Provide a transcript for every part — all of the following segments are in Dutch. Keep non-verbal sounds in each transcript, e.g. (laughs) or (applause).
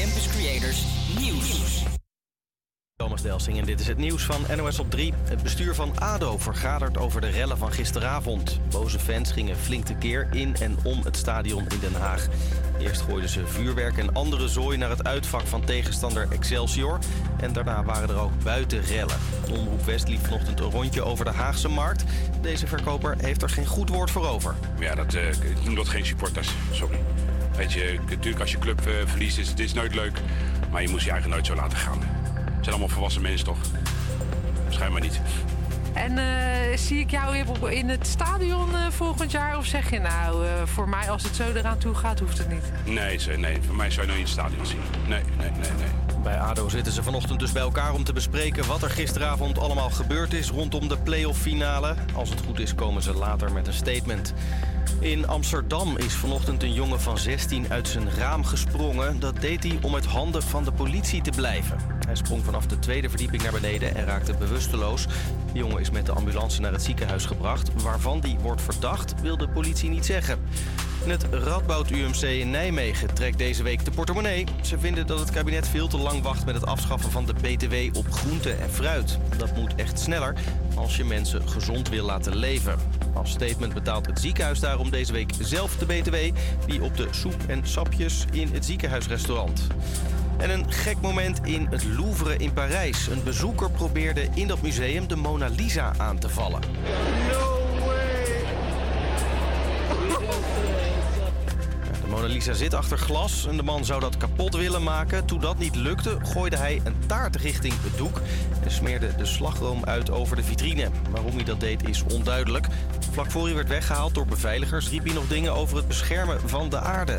Campus Creators Nieuws. Thomas Delsing en dit is het nieuws van NOS op 3. Het bestuur van ADO vergadert over de rellen van gisteravond. Boze fans gingen flink tekeer in en om het stadion in Den Haag. Eerst gooiden ze vuurwerk en andere zooi naar het uitvak van tegenstander Excelsior. En daarna waren er ook buiten rellen. Omroep West liep vanochtend een rondje over de Haagse markt. Deze verkoper heeft er geen goed woord voor over. Ja, dat, uh, ik noem dat geen supporters. Sorry. Weet je, natuurlijk als je club uh, verliest is het is nooit leuk. Maar je moest je eigen nooit zo laten gaan. Het zijn allemaal volwassen mensen toch? Schijnbaar niet. En uh, zie ik jou in het stadion uh, volgend jaar? Of zeg je nou, uh, voor mij als het zo eraan toe gaat, hoeft het niet? Nee, nee voor mij zou je nooit in het stadion zien. Nee, nee, nee, nee. Bij ADO zitten ze vanochtend dus bij elkaar om te bespreken wat er gisteravond allemaal gebeurd is rondom de playoff finale. Als het goed is komen ze later met een statement. In Amsterdam is vanochtend een jongen van 16 uit zijn raam gesprongen. Dat deed hij om uit handen van de politie te blijven. Hij sprong vanaf de tweede verdieping naar beneden en raakte bewusteloos. De jongen is met de ambulance naar het ziekenhuis gebracht. Waarvan die wordt verdacht, wil de politie niet zeggen. het Radboud UMC in Nijmegen trekt deze week de portemonnee. Ze vinden dat het kabinet veel te lang wacht met het afschaffen van de BTW op groente en fruit. Dat moet echt sneller als je mensen gezond wil laten leven. Als statement betaalt het ziekenhuis daarom deze week zelf de BTW... die op de soep en sapjes in het ziekenhuisrestaurant. En een gek moment in het Louvre in Parijs. Een bezoeker probeerde in dat museum de Mona Lisa aan te vallen. Mona Lisa zit achter glas en de man zou dat kapot willen maken. Toen dat niet lukte, gooide hij een taart richting het doek en smeerde de slagroom uit over de vitrine. Waarom hij dat deed is onduidelijk. Vlak voor hij werd weggehaald door beveiligers riep hij nog dingen over het beschermen van de aarde.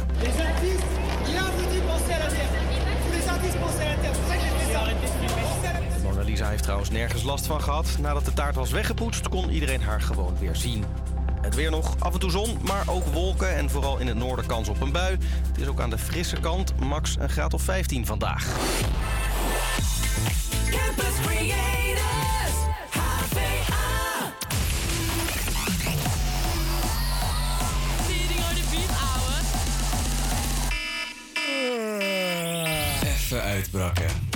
Mona Lisa heeft trouwens nergens last van gehad. Nadat de taart was weggepoetst, kon iedereen haar gewoon weer zien. Het weer nog af en toe zon, maar ook wolken en vooral in het noorden kans op een bui. Het is ook aan de frisse kant, max een graad of 15 vandaag. Campus Creators, HVA. Even uitbrakken.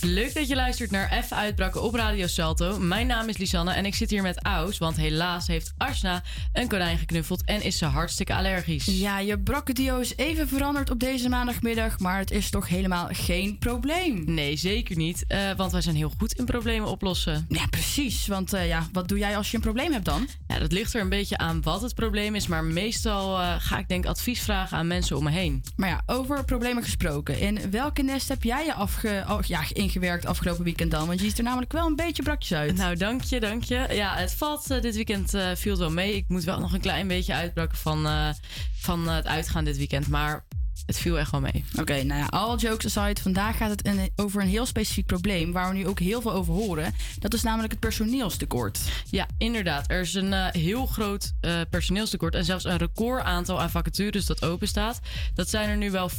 Leuk dat je luistert naar Even Uitbraken op Radio Salto. Mijn naam is Lisanne en ik zit hier met Aus. Want helaas heeft Arsna een konijn geknuffeld en is ze hartstikke allergisch. Ja, je brakkendio is even veranderd op deze maandagmiddag. Maar het is toch helemaal geen probleem? Nee, zeker niet. Uh, want wij zijn heel goed in problemen oplossen. Ja, precies. Want uh, ja, wat doe jij als je een probleem hebt dan? Ja, dat ligt er een beetje aan wat het probleem is. Maar meestal uh, ga ik denk advies vragen aan mensen om me heen. Maar ja, over problemen gesproken. In welke nest heb jij je afge... Oh, ja, ingewerkt afgelopen weekend dan? Want je ziet er namelijk wel een beetje brakjes uit. Nou, dank je, dank je. Ja, het valt uh, dit weekend uh, viel wel mee. Ik moet wel nog een klein beetje uitbraken van, uh, van het uitgaan dit weekend. Maar het viel echt wel mee. Oké, nou ja, all jokes aside. Vandaag gaat het een, over een heel specifiek probleem waar we nu ook heel veel over horen. Dat is namelijk het personeelstekort. Ja, inderdaad. Er is een uh, heel groot uh, personeelstekort en zelfs een record aantal aan vacatures dat open staat. Dat zijn er nu wel 400.000.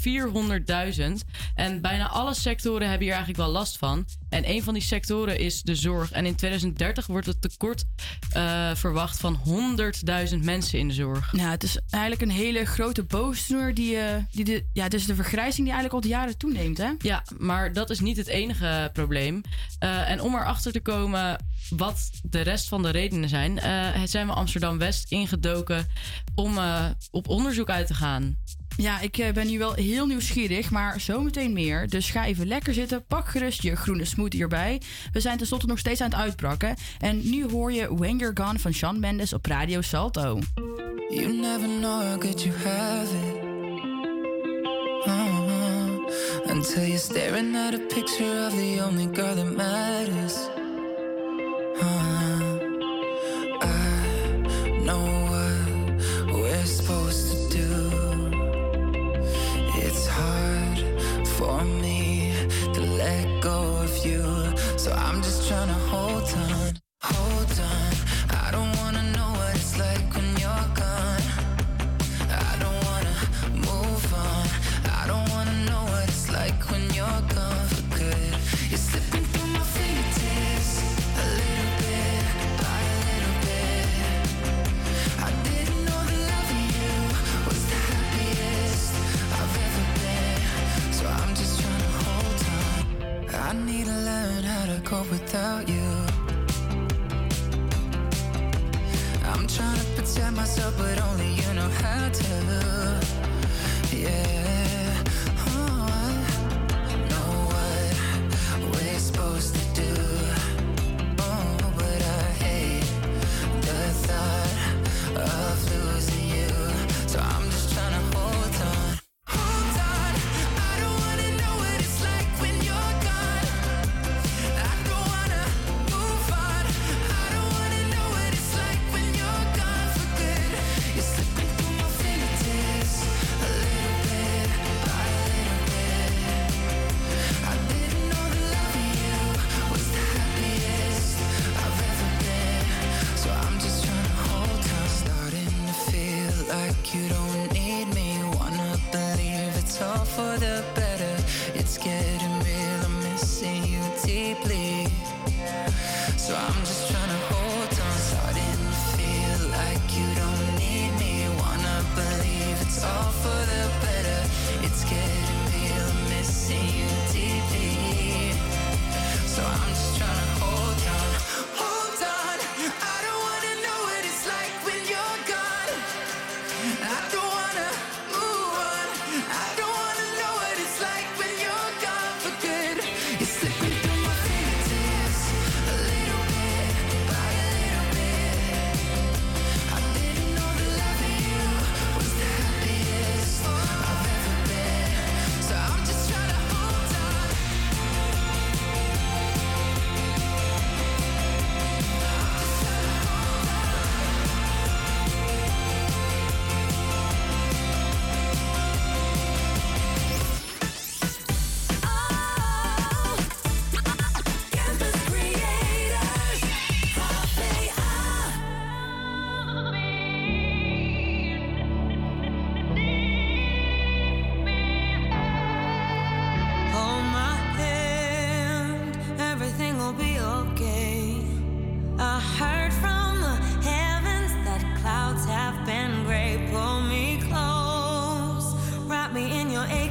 En bijna alle sectoren hebben hier eigenlijk wel last van. En een van die sectoren is de zorg. En in 2030 wordt het tekort uh, verwacht van 100.000 mensen in de zorg. Ja, het is eigenlijk een hele grote boosdoener die, die de ja, dus de vergrijzing die eigenlijk al de jaren toeneemt, hè? Ja, maar dat is niet het enige probleem. Uh, en om erachter te komen wat de rest van de redenen zijn, uh, zijn we Amsterdam-West ingedoken om uh, op onderzoek uit te gaan. Ja, ik ben nu wel heel nieuwsgierig, maar zometeen meer. Dus ga even lekker zitten, pak gerust je groene smoothie erbij. We zijn tenslotte nog steeds aan het uitbrakken. En nu hoor je When You're Gone van Sean Mendes op Radio Salto. You never know how good you have it. Uh-huh. Until you're staring at a picture of the only girl that matters. Uh-huh. I know what we're supposed to do. It's hard for me to let go of you. So I'm just trying to hold on, hold on. I without you. I'm trying to protect myself, but only you know how to. Yeah.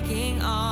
taking on.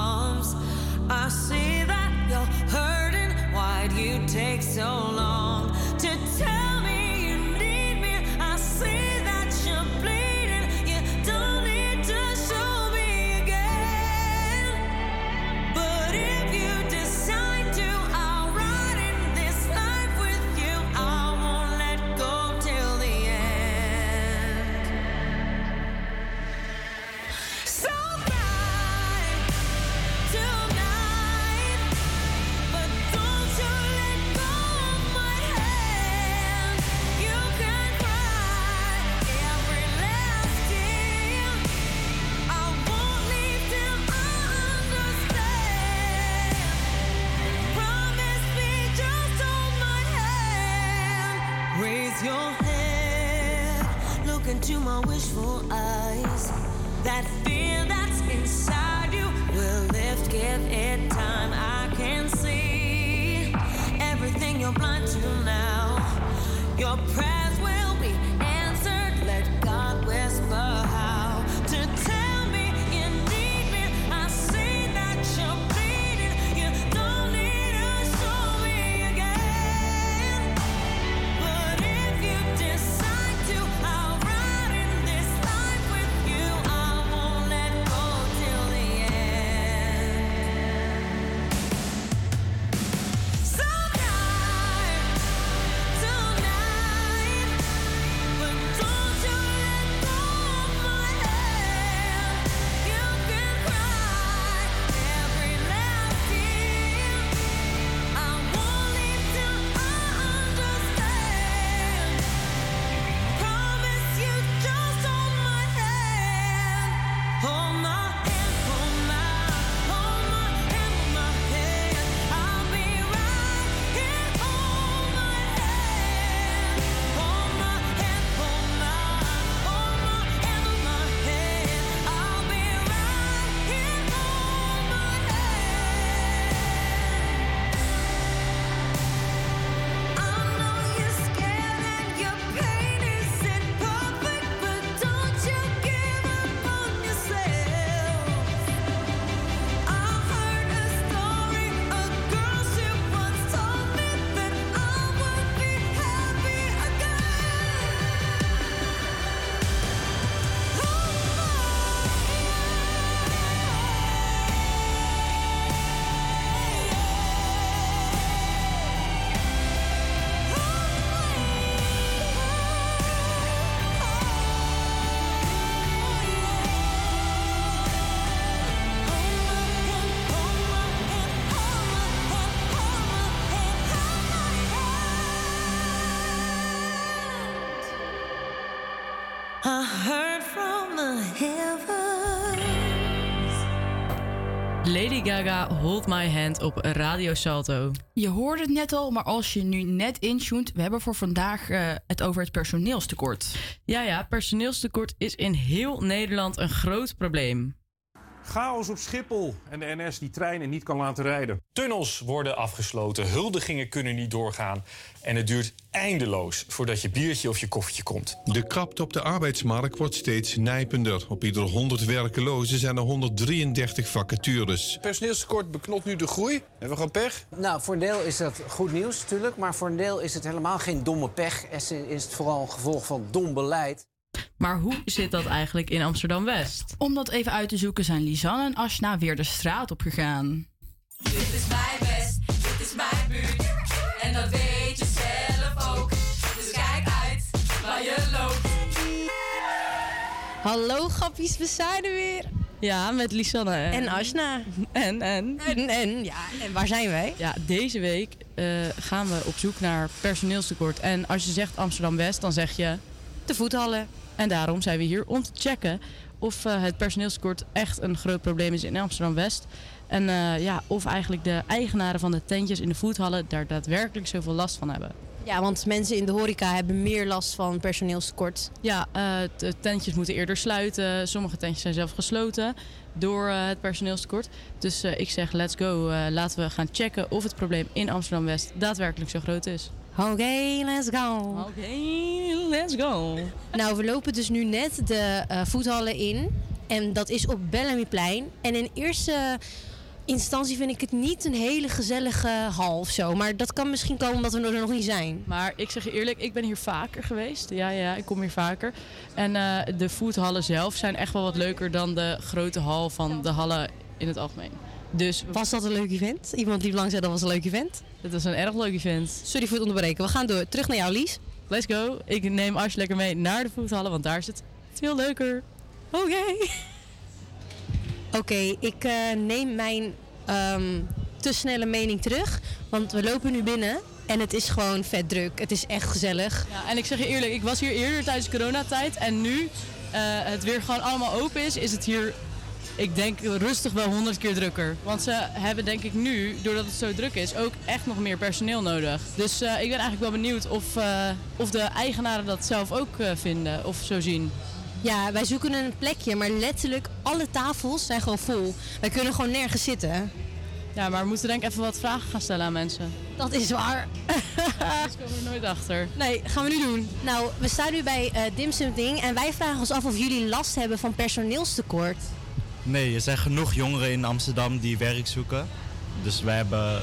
Lady Gaga, Hold My Hand op Radio Salto. Je hoorde het net al, maar als je nu net intuned, we hebben voor vandaag eh, het over het personeelstekort. Ja, ja, personeelstekort is in heel Nederland een groot probleem. Chaos op Schiphol en de NS die treinen niet kan laten rijden. Tunnels worden afgesloten, huldigingen kunnen niet doorgaan. En het duurt eindeloos voordat je biertje of je koffietje komt. De krapte op de arbeidsmarkt wordt steeds nijpender. Op ieder 100 werkelozen zijn er 133 vacatures. Personeelstekort beknot nu de groei. Hebben we gewoon pech? Nou, voor een deel is dat goed nieuws natuurlijk. Maar voor een deel is het helemaal geen domme pech. Is is het vooral een gevolg van dom beleid. Maar hoe zit dat eigenlijk in Amsterdam-West? Om dat even uit te zoeken zijn Lisanne en Ashna weer de straat op gegaan. Dit is mijn best, dit is mijn buurt. En dat weet je zelf ook. Dus kijk uit waar je loopt. Hallo grappies, we zijn er weer. Ja, met Lisanne. En Ashna. En, en. En, en, ja, en waar zijn wij? Ja, deze week eh, gaan we op zoek naar personeelstekort. En als je zegt Amsterdam-West, dan zeg je... De voethallen. En daarom zijn we hier om te checken of eh, het personeelstekort echt een groot probleem is in Amsterdam-West. En eh, ja, of eigenlijk de eigenaren van de tentjes in de voethallen daar daadwerkelijk zoveel last van hebben. Ja, want mensen in de horeca hebben meer last van personeelstekort. Ja, eh, de tentjes moeten eerder sluiten. Sommige tentjes zijn zelf gesloten door eh, het personeelstekort. Dus eh, ik zeg, let's go. Eh, laten we gaan checken of het probleem in Amsterdam-West daadwerkelijk zo groot is. Oké, let's go. Oké, let's go. Nou, we lopen dus nu net de eh, voethallen in. En dat is op Bellamyplein. En in eerste instantie vind ik het niet een hele gezellige hal of zo. Maar dat kan misschien komen omdat we er nog niet zijn. Maar ik zeg je eerlijk, ik ben hier vaker geweest. Ja, ja, ik kom hier vaker. En eh, de foodhallen zelf zijn echt wel wat leuker dan de grote hal van de hallen in het algemeen. Dus Was dat een leuk event? Iemand die lang zei dat was een leuk event? Het was een erg leuk event. Sorry voor het onderbreken. We gaan door. Terug naar jou, Lies. Let's go. Ik neem Ash lekker mee naar de foodhallen, want daar is het veel leuker. Oké. (laughs) Oké, ik eh, neem mijn ehm, te snelle mening terug. Want we lopen nu binnen en het is gewoon vet druk. Het is echt gezellig. Ja, en ik zeg je eerlijk, ik was hier eerder tijdens coronatijd. En nu eh, het weer gewoon allemaal open is, is het hier, ik denk rustig wel honderd keer drukker. Want ze hebben denk ik nu, doordat het zo druk is, ook echt nog meer personeel nodig. Dus eh, ik ben eigenlijk wel benieuwd of, eh, of de eigenaren dat zelf ook eh, vinden of zo zien. Ja, wij zoeken een plekje, maar letterlijk alle tafels zijn gewoon vol. Wij kunnen gewoon nergens zitten. Ja, maar we moeten denk ik even wat vragen gaan stellen aan mensen. Dat is waar. (laughs) Anders komen we nooit achter. Nee, gaan we nu doen. Nou, we staan nu bij eh Dim Ding en wij vragen ons af of jullie last hebben van personeelstekort. Nee, er zijn genoeg jongeren in Amsterdam die werk zoeken. Dus wij hebben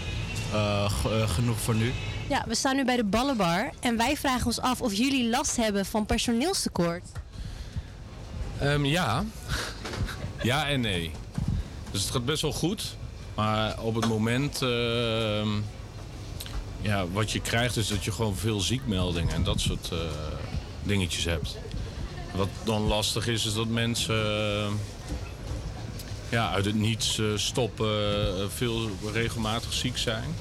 eh, eh, genoeg voor nu. Ja, we staan nu bij de Ballenbar en wij vragen ons af of jullie last hebben van personeelstekort. Ehm, ja. (laughs) ja en nee. Dus het gaat best wel goed. Maar op het moment... ehm, ja, wat je krijgt is dat je gewoon veel ziekmeldingen en dat soort eh, dingetjes hebt. Wat dan lastig is, is dat mensen ja, uit het niets eh, stoppen, eh, veel regelmatig ziek zijn.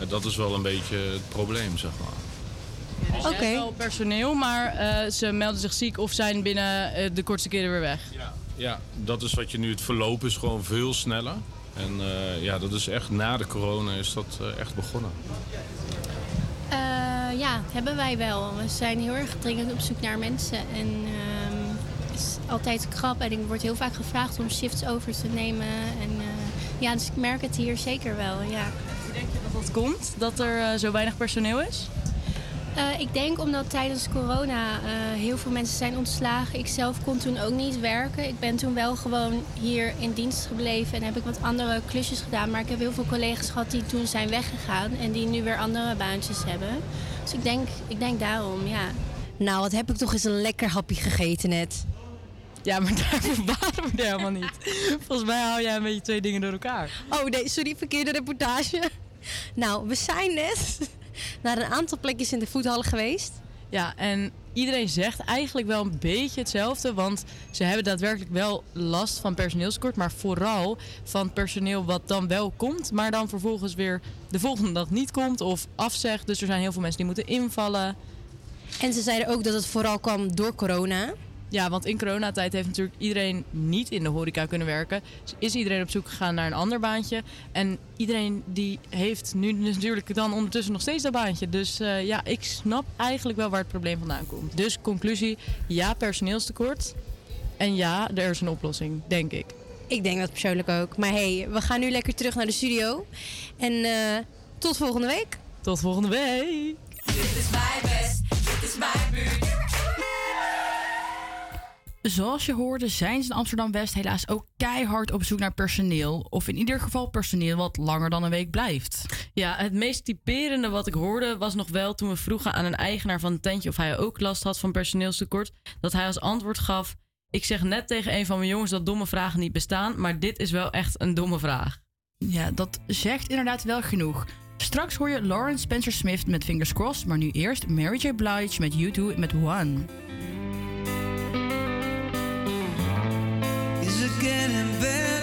Eh, dat is wel een beetje het probleem, zeg maar. Oké. Er is wel personeel, maar eh, ze melden zich ziek of zijn binnen de kortste keren weer weg. Ja, dat is wat je nu, het verloop is gewoon veel sneller. En eh, ja, dat is echt na de corona is dat echt begonnen. Eh, ja, hebben wij wel. We zijn heel erg dringend op zoek naar mensen. En ehm, is altijd krap en ik word heel vaak gevraagd om shifts over te nemen. En eh, ja, dus ik merk het hier zeker wel, ja. Hoe denk je dat dat komt, dat er eh, zo weinig personeel is? Eh, ik denk omdat tijdens corona eh, heel veel mensen zijn ontslagen. Ik zelf kon toen ook niet werken. Ik ben toen wel gewoon hier in dienst gebleven en heb ik wat andere klusjes gedaan. Maar ik heb heel veel collega's gehad die toen zijn weggegaan en die nu weer andere baantjes hebben. Dus ik denk, ik denk daarom, ja. Nou, wat heb ik toch eens een lekker hapje gegeten net. Ja, maar daar (laughs) verbazen we er helemaal niet. Volgens mij hou jij een beetje twee dingen door elkaar. Oh nee, sorry, verkeerde reportage. Nou, we zijn net naar een aantal plekjes in de voethallen geweest. Ja, en iedereen zegt eigenlijk wel een beetje hetzelfde. Want ze hebben daadwerkelijk wel last van personeelskort. Maar vooral van personeel wat dan wel komt. Maar dan vervolgens weer de volgende dag niet komt of afzegt. Dus er zijn heel veel mensen die moeten invallen. En ze zeiden ook dat het vooral kwam door corona. Ja, want in coronatijd heeft natuurlijk iedereen niet in de horeca kunnen werken. Dus is iedereen op zoek gegaan naar een ander baantje. En iedereen die heeft nu natuurlijk dan ondertussen nog steeds dat baantje. Dus eh, ja, ik snap eigenlijk wel waar het probleem vandaan komt. Dus conclusie, ja, personeelstekort. En ja, er is een oplossing, denk ik. Ik denk dat persoonlijk ook. Maar hey, we gaan nu lekker terug naar de studio. En eh, tot volgende week. Tot volgende week. Dit is mijn best, dit is mijn buurt. Zoals je hoorde zijn ze in Amsterdam-West helaas ook keihard op zoek naar personeel. Of in ieder geval personeel wat langer dan een week blijft. Ja, het meest typerende wat ik hoorde was nog wel toen we vroegen aan een eigenaar van een tentje of hij ook last had van personeelstekort. Dat hij als antwoord gaf: Ik zeg net tegen een van mijn jongens dat domme vragen niet bestaan, maar dit is wel echt een domme vraag. Ja, dat zegt inderdaad wel genoeg. Straks hoor je Lauren Spencer Smith met Fingers Crossed, maar nu eerst Mary J. Blige met U2 met One. Getting better?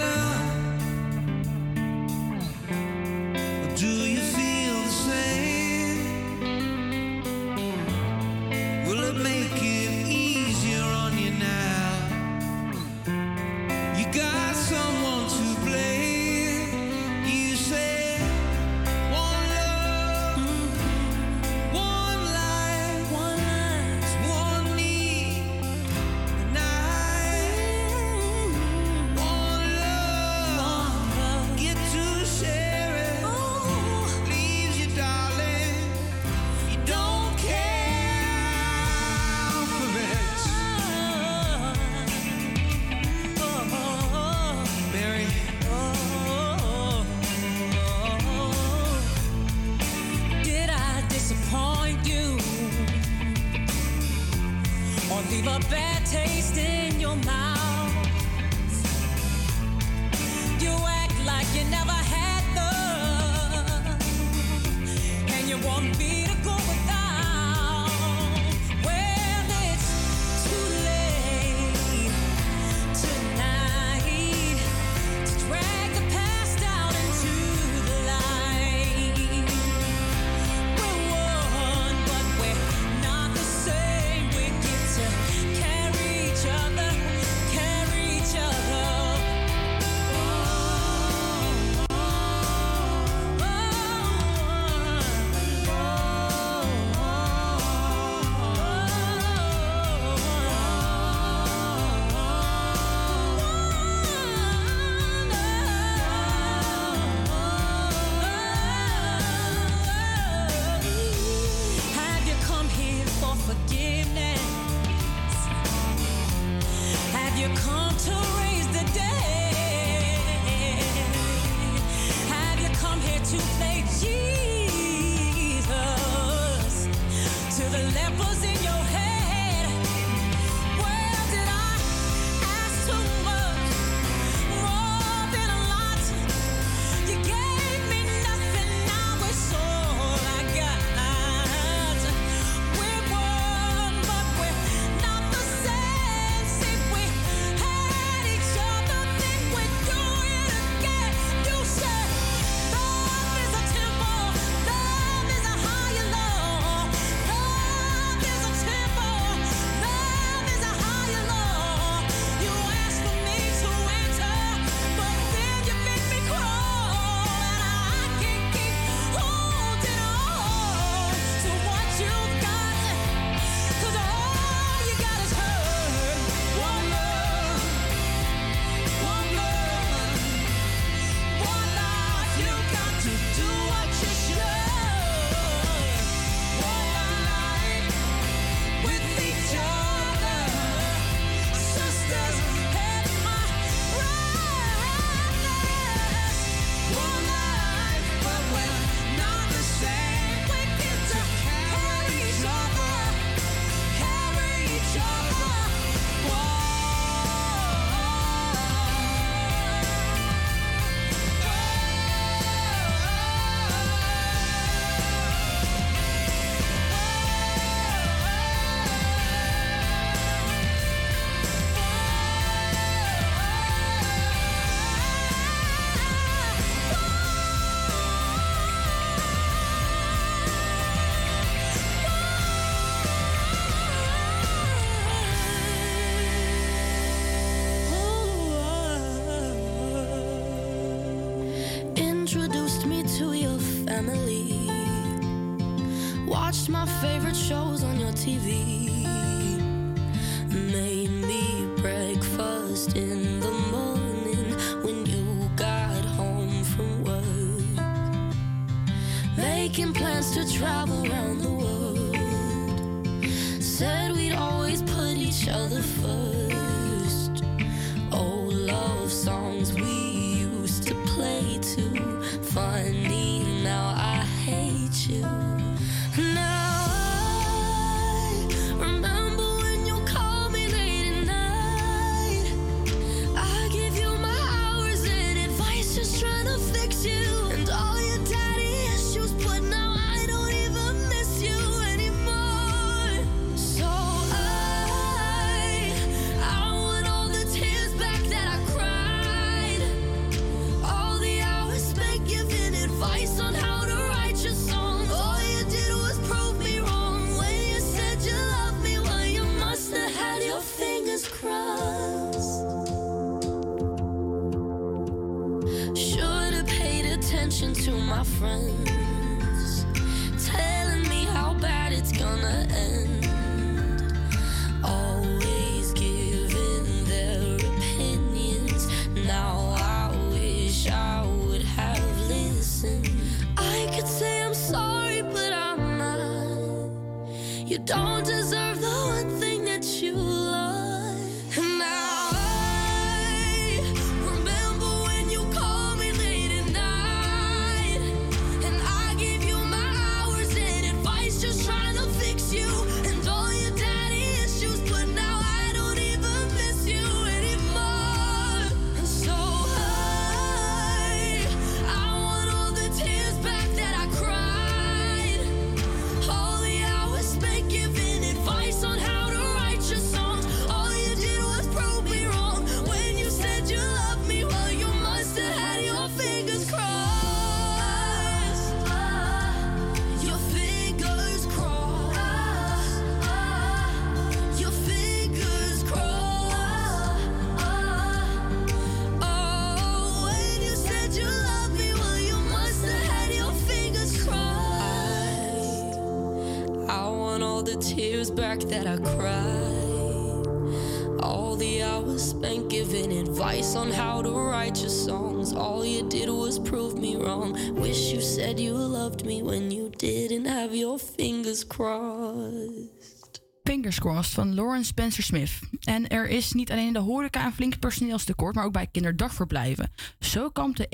Van Lauren Spencer Smith. En er is niet alleen in de horeca een flink personeelstekort, maar ook bij kinderdagverblijven. Zo kampte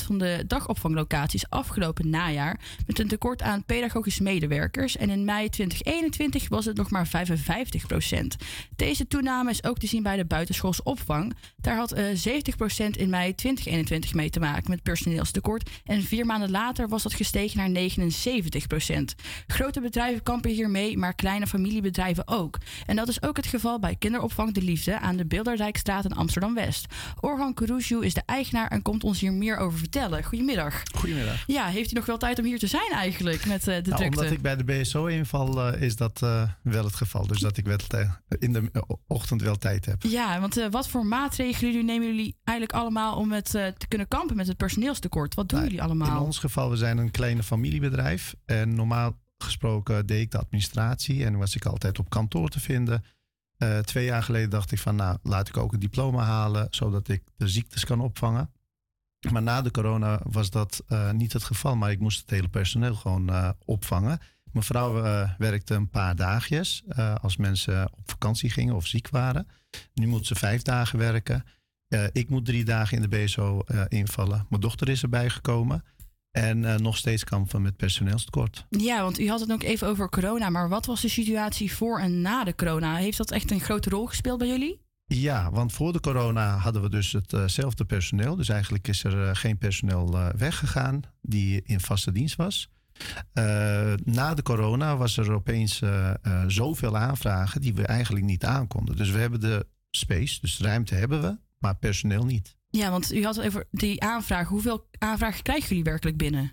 71% van de dagopvanglocaties afgelopen najaar met een tekort aan pedagogische medewerkers. En in mei 2021 was het nog maar 55%. Deze toename is ook te zien bij de buitenschoolse opvang. Daar had eh, 70% in mei 2021 mee te maken met personeelstekort. En vier maanden later was dat gestegen naar 79%. Grote bedrijven kampen hiermee, maar kleine familiebedrijven ook. En dat is ook het geval bij kinderopvang De Liefde aan de Bilderdijkstraat in Amsterdam-West. Orhan Kuruju is de eigenaar en komt ons hier meer over vertellen. Goedemiddag. Goedemiddag. Ja, heeft u nog wel tijd om hier te zijn eigenlijk met eh, de Nou, drukte? omdat ik bij de BSO inval, eh, is dat eh, wel het geval. Dus dat ik wel in de ochtend wel tijd heb. Ja, want wat voor maatregelen jullie nemen jullie eigenlijk allemaal om het te kunnen kampen met het personeelstekort? Wat doen jullie In allemaal? ons geval, we zijn een kleine familiebedrijf. En normaal gesproken deed ik de administratie en was ik altijd op kantoor te vinden. Eh, twee jaar geleden dacht ik van, nou, laat ik ook een diploma halen, zodat ik de ziektes kan opvangen. Maar na de corona was dat eh, niet het geval, maar ik moest het hele personeel gewoon eh, opvangen. Mijn vrouw werkte een paar dagjes als mensen op vakantie gingen of ziek waren. Nu moet ze vijf dagen werken. Ik moet drie dagen in de BSO invallen. Mijn dochter is erbij gekomen. En eh, nog steeds kampen met personeelstekort. Ja, want u had het ook even over corona, maar wat was de situatie voor en na de corona? Heeft dat echt een grote rol gespeeld bij jullie? Ja, want voor de corona hadden we dus hetzelfde personeel. Dus eigenlijk is er eh, geen personeel eh, weggegaan die in vaste dienst was. Eh, na de corona was er opeens eh, eh, zoveel aanvragen die we eigenlijk niet aankonden. Dus we hebben de space, dus ruimte hebben we, maar personeel niet. Ja, want u had over die aanvragen. Hoeveel aanvragen krijgen jullie werkelijk binnen?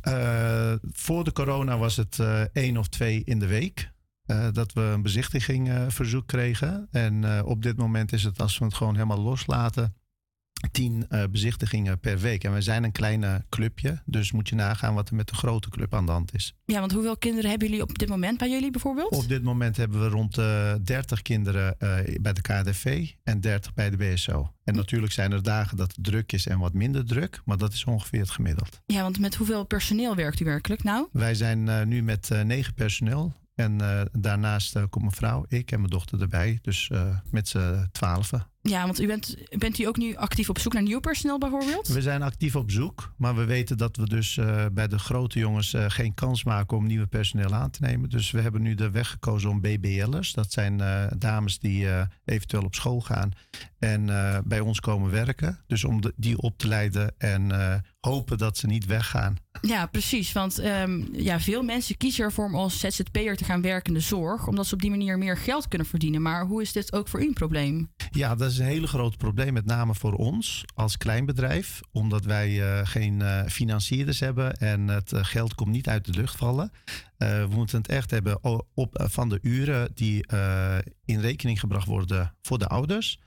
Eh, voor de corona was het eh, één of twee in de week. eh, dat we een bezichtigingverzoek kregen. En op dit moment is het, als we het gewoon helemaal loslaten, tien eh, bezichtigingen per week. En wij zijn een kleine clubje, dus moet je nagaan wat er met de grote club aan de hand is. Ja, want hoeveel kinderen hebben jullie op dit moment bij jullie bijvoorbeeld? Op dit moment hebben we rond de 30 kinderen eh, bij de KDV en 30 bij de BSO. En natuurlijk zijn er dagen dat het druk is en wat minder druk, maar dat is ongeveer het gemiddeld. Ja, want met hoeveel personeel werkt u werkelijk nou? Wij zijn eh, nu met eh, negen personeel. En eh, daarnaast eh, komt mijn vrouw, ik en mijn dochter erbij. Dus eh, met z'n twaalfen. Ja, want u bent, bent u ook nu actief op zoek naar nieuw personeel bijvoorbeeld? We zijn actief op zoek, maar we weten dat we dus eh, bij de grote jongens eh, geen kans maken om nieuwe personeel aan te nemen. Dus we hebben nu de weg gekozen om BBL'ers. Dat zijn eh, dames die eventueel op school gaan en eh, bij ons komen werken. Dus om de- die op te leiden en eh, hopen dat ze niet weggaan. Ja, precies. Want ehm, ja, veel mensen kiezen ervoor om als ZZP'er te gaan werken in de zorg, omdat ze op die manier meer geld kunnen verdienen. Maar hoe is dit ook voor u een probleem? Ja, dat is een hele groot probleem, met name voor ons als klein bedrijf, omdat wij eh, geen financierders hebben en het geld komt niet uit de lucht vallen. We moeten het echt hebben op, van de uren die in rekening gebracht worden voor de ouders.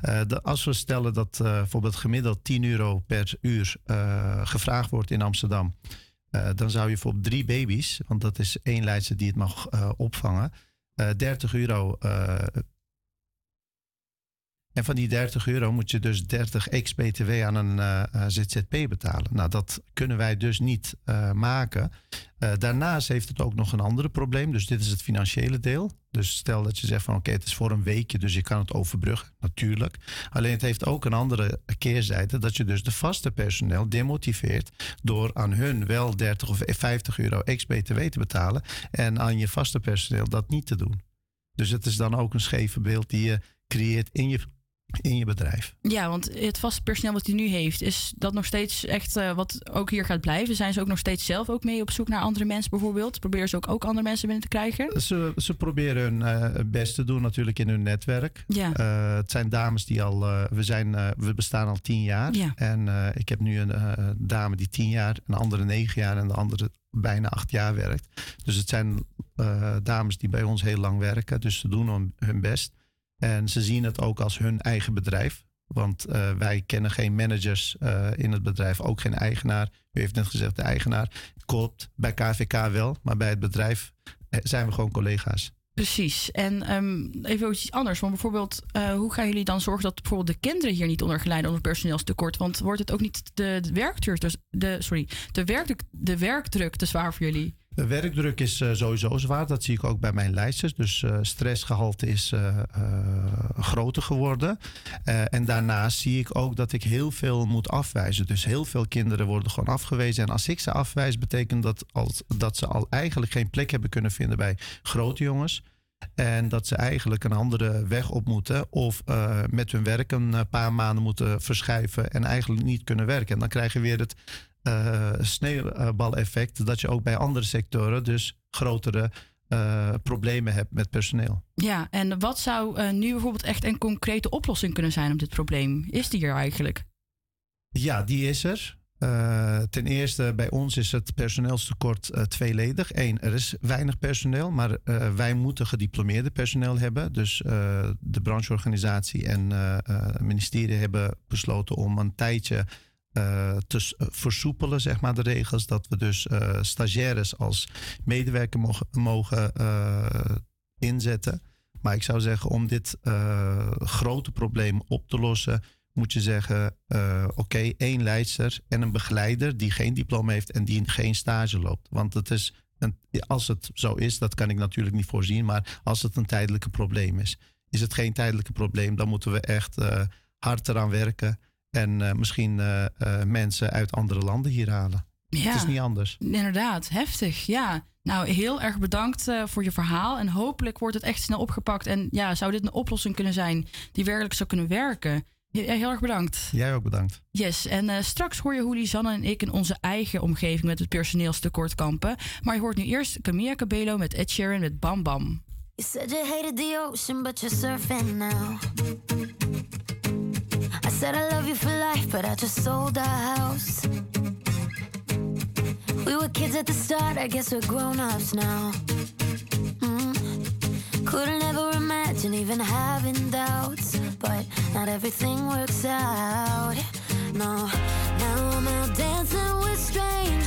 Eh, als we stellen dat eh, bijvoorbeeld gemiddeld 10 euro per uur eh, gevraagd wordt in Amsterdam, dan zou je voor drie baby's, want dat is één leidster die het mag opvangen, eh 30 euro en van die 30 euro moet je dus 30 ex-BTW aan een eh, eh, ZZP betalen. Nou, dat kunnen wij dus niet eh, maken. Daarnaast heeft het ook nog een ander probleem. Dus dit is het financiële deel. Dus stel dat je zegt van oké, het is voor een weekje, dus je kan het overbruggen, natuurlijk. Alleen het heeft ook een andere keerzijde, dat je dus de vaste personeel demotiveert door aan hun wel 30 of 50 euro ex-BTW te betalen en aan je vaste personeel dat niet te doen. Dus het is dan ook een scheve beeld die je creëert in je, in je bedrijf. Ja, want het vaste personeel wat u nu heeft, is dat nog steeds echt eh, wat ook hier gaat blijven? Zijn ze ook nog steeds zelf ook mee op zoek naar andere mensen bijvoorbeeld? Proberen ze ook, ook andere mensen binnen te krijgen? Ze, ze proberen hun eh, best te doen natuurlijk in hun netwerk. Ja. Eh, het zijn dames die al, we, zijn, we bestaan al tien jaar. Ja. En ik heb nu een dame die tien jaar, een andere negen jaar en de andere bijna acht jaar werkt. Dus het zijn dames die bij ons heel lang werken. Dus ze doen hun best. En ze zien het ook als hun eigen bedrijf. Want eh, wij kennen geen managers eh, in het bedrijf, ook geen eigenaar. U heeft net gezegd de eigenaar. Klopt, bij KVK wel, maar bij het bedrijf eh, zijn we gewoon collega's. Precies. En ehm, even iets anders. Want bijvoorbeeld, hoe gaan jullie dan zorgen dat bijvoorbeeld de kinderen hier niet onder glijden onder personeelstekort? Want wordt het ook niet de, de werkdruk, de, sorry, de, werkdruk, de werkdruk te zwaar voor jullie? De werkdruk is eh, sowieso zwaar. Dat zie ik ook bij mijn lijstjes. Dus eh, stressgehalte is eh, groter geworden. En daarnaast zie ik ook dat ik heel veel moet afwijzen. Dus heel veel kinderen worden gewoon afgewezen. En als ik ze afwijs, betekent dat dat ze al eigenlijk geen plek hebben kunnen vinden bij grote jongens. En dat ze eigenlijk een andere weg op moeten. Of met hun werk een paar maanden moeten verschuiven. En eigenlijk niet kunnen werken. En dan krijg je weer het eh sneeuwbaleffect. Dat je ook bij andere sectoren dus grotere eh, problemen hebt met personeel. Ja, en wat zou eh, nu bijvoorbeeld echt een concrete oplossing kunnen zijn op dit probleem? Is die er eigenlijk? Ja, die is er. Ten eerste, bij ons is het personeelstekort tweeledig. Eén, er is weinig personeel, maar wij moeten gediplomeerde personeel hebben. Dus de brancheorganisatie en het ministerie hebben besloten om een tijdje eh, te eh, versoepelen, zeg maar, de regels. Dat we dus eh, stagiaires als medewerker mogen, mogen inzetten. Maar ik zou zeggen, om dit grote probleem op te lossen, moet je zeggen: oké, één leidster en een begeleider die geen diploma heeft en die geen stage loopt. Want het is als het zo is, dat kan ik natuurlijk niet voorzien, maar als het een tijdelijke probleem is, is het geen tijdelijke probleem, dan moeten we echt hard eraan werken en eh, misschien eh, eh, mensen uit andere landen hier halen. Ja. Het is niet anders. Inderdaad, heftig. Ja. Nou, heel erg bedankt eh, voor je verhaal. En hopelijk wordt het echt snel opgepakt. En ja, zou dit een oplossing kunnen zijn die werkelijk zou kunnen werken? Ja, heel erg bedankt. Jij ook bedankt. Yes, en eh, straks hoor je hoe Lisanne en ik in onze eigen omgeving met het personeelstekort kampen. Maar je hoort nu eerst Camilla Cabello met Ed Sheeran met Bam Bam. You said you hated the ocean, but you're surfing now. Said I love you for life, but I just sold our house. We were kids at the start, I guess we're grown ups now. Mm. Couldn't ever imagine even having doubts, but not everything works out. No, now I'm out dancing with strangers.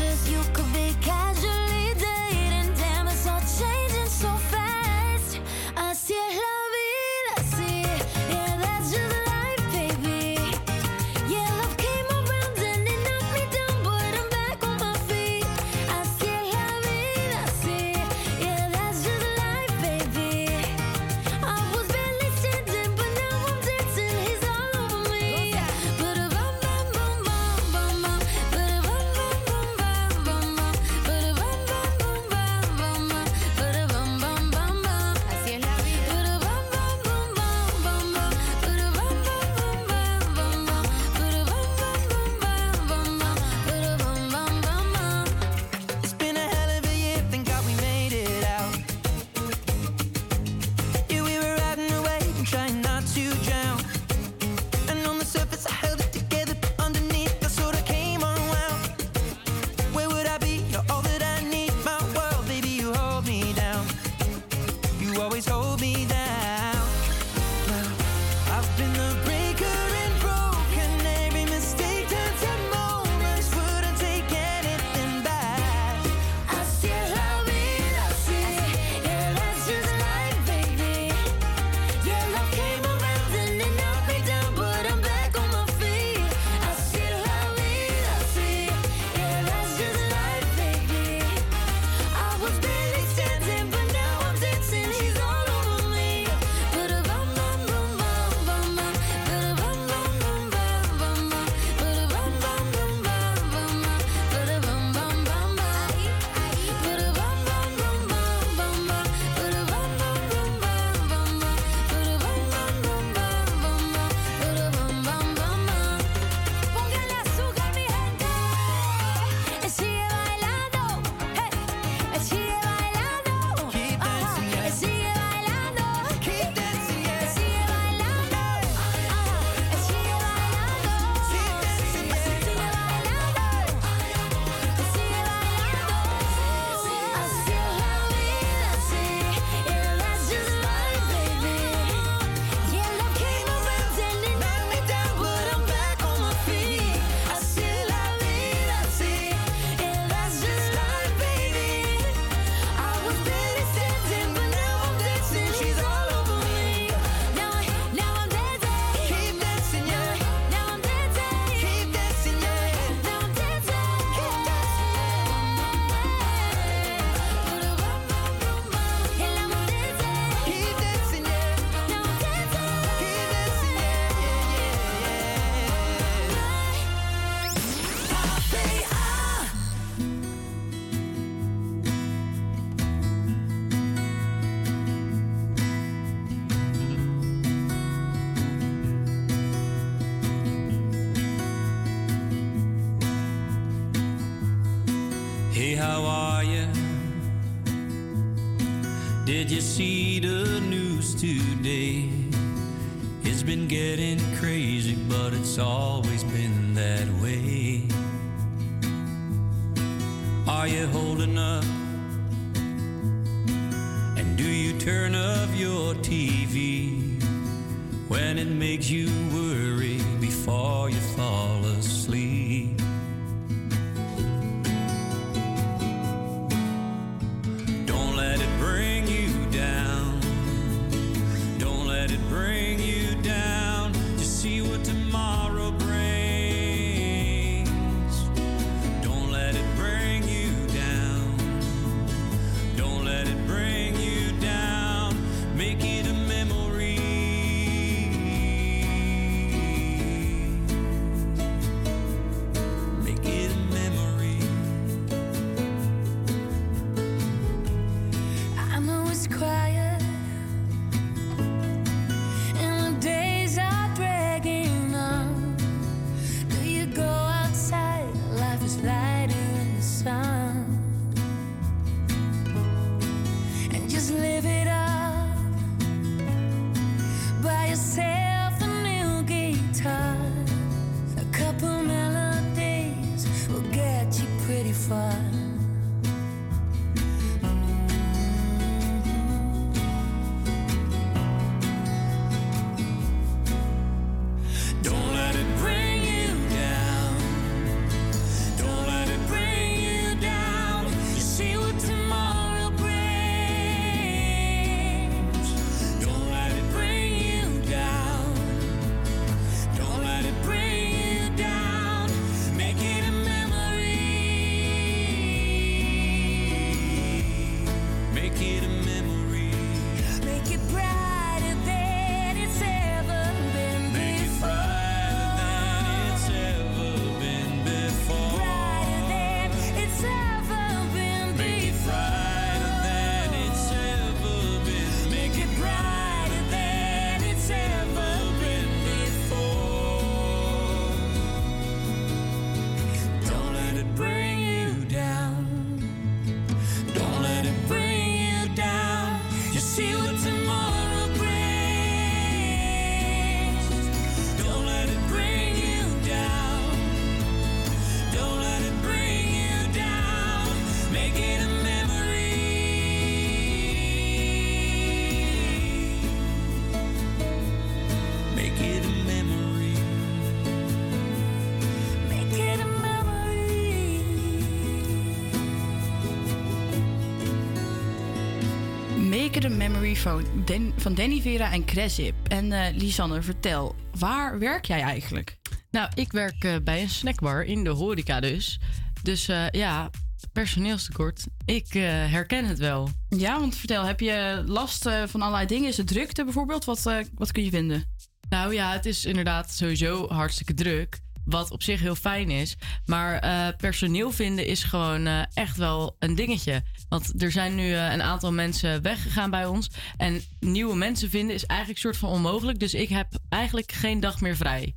Unshaken Memory van, Den- van Danny Vera en Cresip. En eh Lisanne, vertel, waar werk jij eigenlijk? Nou, ik werk eh, bij een snackbar in de horeca dus. Dus eh, ja, personeelstekort. Ik herken het wel. Ja, want vertel, heb je last van allerlei dingen? Is het drukte bijvoorbeeld? Wat, wat kun je vinden? Nou ja, het is inderdaad sowieso hartstikke druk. Wat op zich heel fijn is. Maar eh, personeel vinden is gewoon eh, echt wel een dingetje. Want er zijn nu eh, een aantal mensen weggegaan bij ons. En nieuwe mensen vinden is eigenlijk soort van onmogelijk. Dus ik heb eigenlijk geen dag meer vrij.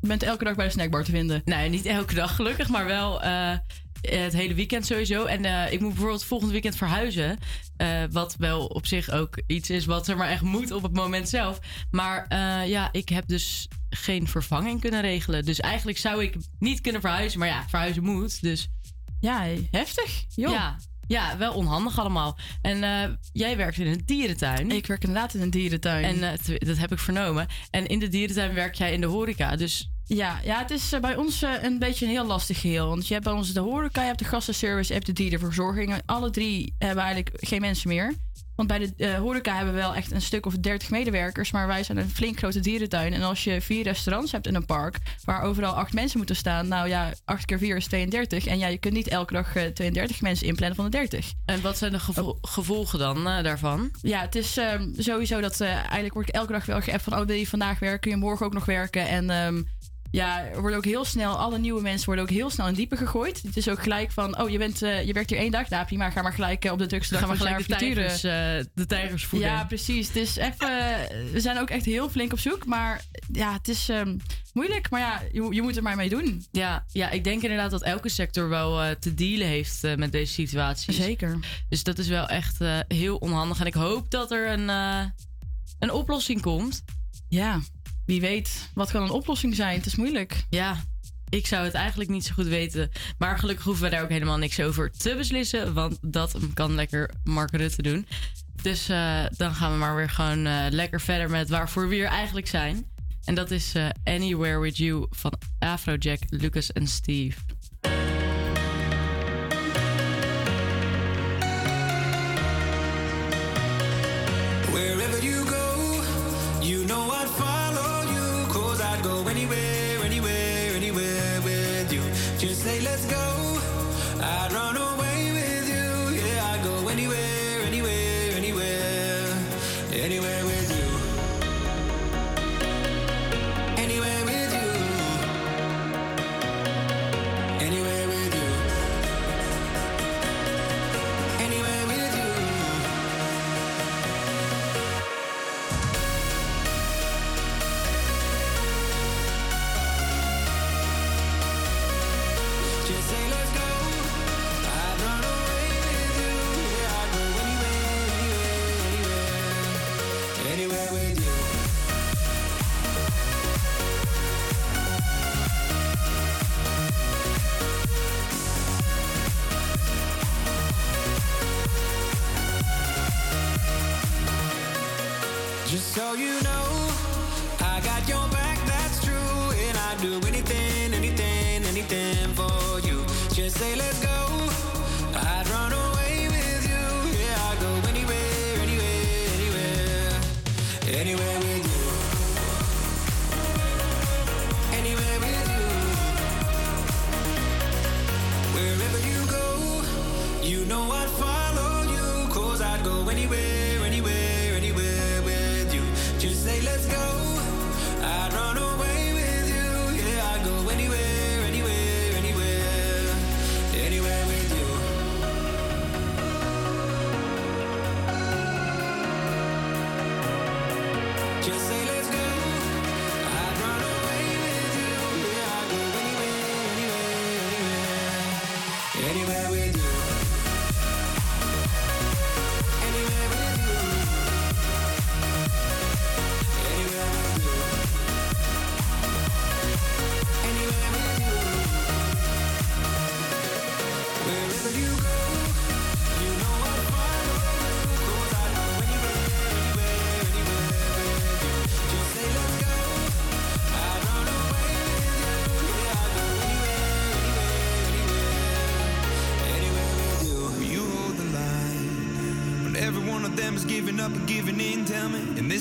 Je bent elke dag bij de snackbar te vinden? Nee, niet elke dag gelukkig, maar wel het hele weekend sowieso. En ik moet bijvoorbeeld volgend weekend verhuizen. wat wel op zich ook iets is wat er maar echt moet op het moment zelf. Maar ja, ik heb dus geen vervanging kunnen regelen. Dus eigenlijk zou ik niet kunnen verhuizen. Maar ja, verhuizen moet. Dus ja, heftig. Joh. Ja, ja, wel onhandig allemaal. En eh, jij werkt in een dierentuin. Ik werk inderdaad in een dierentuin. En eh, dat heb ik vernomen. En in de dierentuin werk jij in de horeca. Dus Ja, ja, het is eh, bij ons een beetje een heel lastig geheel. Want je hebt bij ons de horeca, je hebt de gastenservice, je hebt de dierenverzorging. En alle drie hebben eigenlijk geen mensen meer. Want bij de eh, horeca hebben we wel echt een stuk of 30 medewerkers. Maar wij zijn een flink grote dierentuin. En als je vier restaurants hebt in een park... waar overal acht mensen moeten staan... nou ja, 8 keer 4 is 32. En ja, je kunt niet elke dag eh, 32 mensen inplannen van de 30. En wat zijn de gevo- gevolgen dan eh, daarvan? Ja, het is ehm, sowieso dat eh, eigenlijk word ik elke dag wel geappt van... oh, wil je vandaag werken? Kun je morgen ook nog werken? En ehm, ja, er worden ook heel snel... alle nieuwe mensen worden ook heel snel in diepe gegooid. Het is ook gelijk van... oh, je, bent, eh, je werkt hier één dag. Nou, prima, ga maar gelijk eh, op de drukste dag Gaan we van gelijk de tijgers, eh, de tijgers voeden. Ja, precies. Het is even... we zijn ook echt heel flink op zoek. Maar ja, het is ehm, moeilijk. Maar ja, je, je moet er maar mee doen. Ja, ja, ik denk inderdaad dat elke sector wel te dealen heeft met deze situatie. Zeker. Dus dat is wel echt heel onhandig. En ik hoop dat er een, een oplossing komt. Ja, wie weet. Wat kan een oplossing zijn? Het is moeilijk. Ja, ik zou het eigenlijk niet zo goed weten. Maar gelukkig hoeven we daar ook helemaal niks over te beslissen. Want dat kan lekker Mark Rutte doen. Dus eh, dan gaan we maar weer gewoon eh, lekker verder met waarvoor we hier eigenlijk zijn. En dat is eh, Anywhere With You van Afrojack, Lucas en Steve.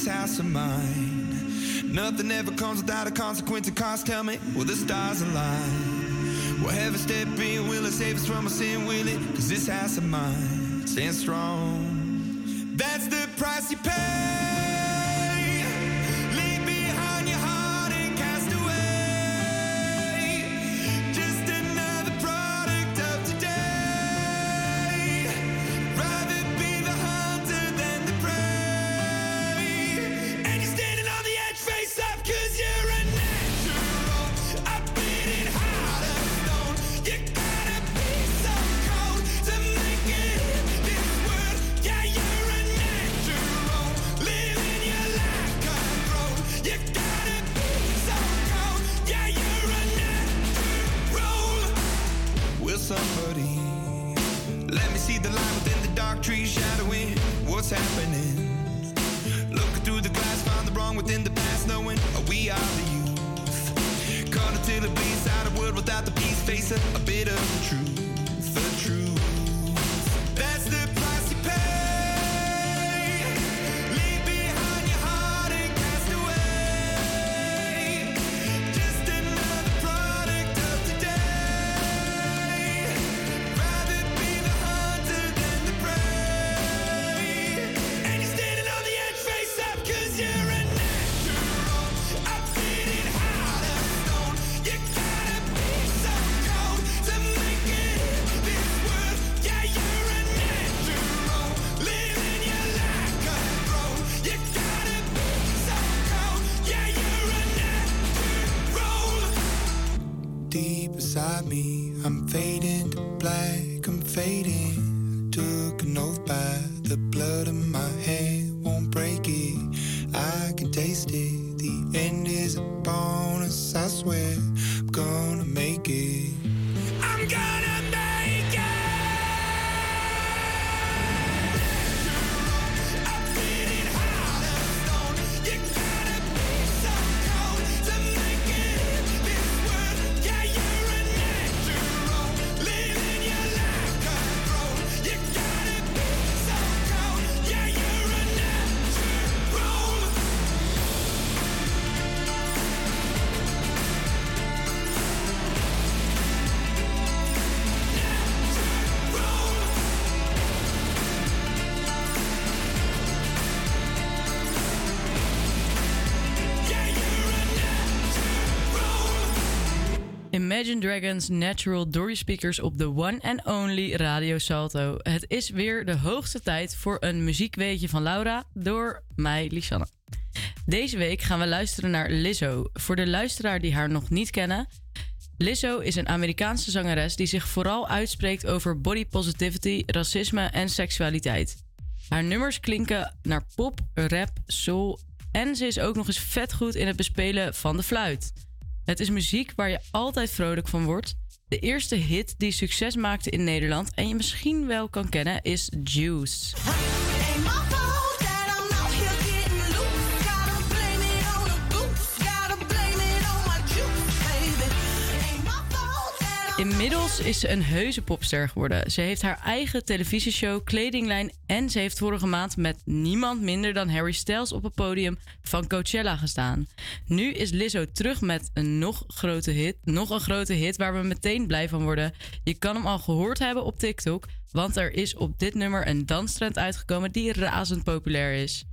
This house of mine, nothing ever comes without a consequence and cost. Tell me, will the stars align? Will heaven step in? Will it save us from our sin? Will it? Cause this house of mine stands strong. That's the price you pay. Imagine Dragons Natural Dory Speakers op de one and only Radio Salto. Het is weer de hoogste tijd voor een muziekweetje van Laura door mij, Lisanne. Deze week gaan we luisteren naar Lizzo. Voor de luisteraar die haar nog niet kennen... Lizzo is een Amerikaanse zangeres die zich vooral uitspreekt over body positivity, racisme en seksualiteit. Haar nummers klinken naar pop, rap, soul en ze is ook nog eens vet goed in het bespelen van de fluit. Het is muziek waar je altijd vrolijk van wordt. De eerste hit die succes maakte in Nederland en je misschien wel kan kennen is Juice. Inmiddels is ze een heuse popster geworden. Ze heeft haar eigen televisieshow, kledinglijn en ze heeft vorige maand met niemand minder dan Harry Styles op het podium van Coachella gestaan. Nu is Lizzo terug met een nog grote hit, nog een grote hit waar we meteen blij van worden. Je kan hem al gehoord hebben op TikTok, want er is op dit nummer een danstrend uitgekomen die razend populair is.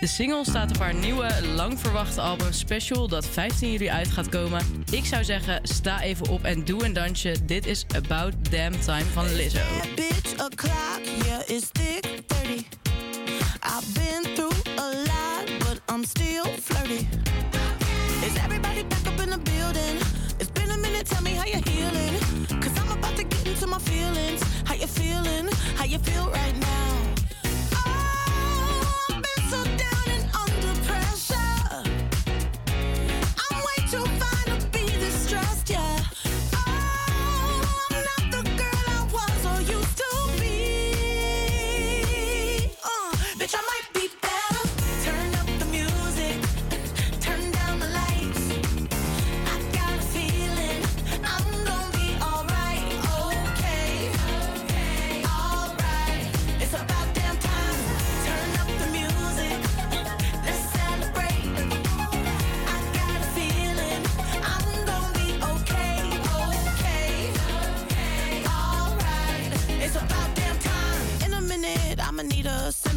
De single staat op haar nieuwe, lang verwachte album Special, dat 15 juli uit gaat komen. Ik zou zeggen, sta even op en doe een dansje. Dit is About Damn Time van Lizzo. bitch o'clock, yeah, it's thick 30. I've been through a lot, but I'm still flirty. Is everybody back up in the building? It's been a minute, tell me how you're healing. Cause I'm about to get into my feelings. How you feeling? How you feel right now?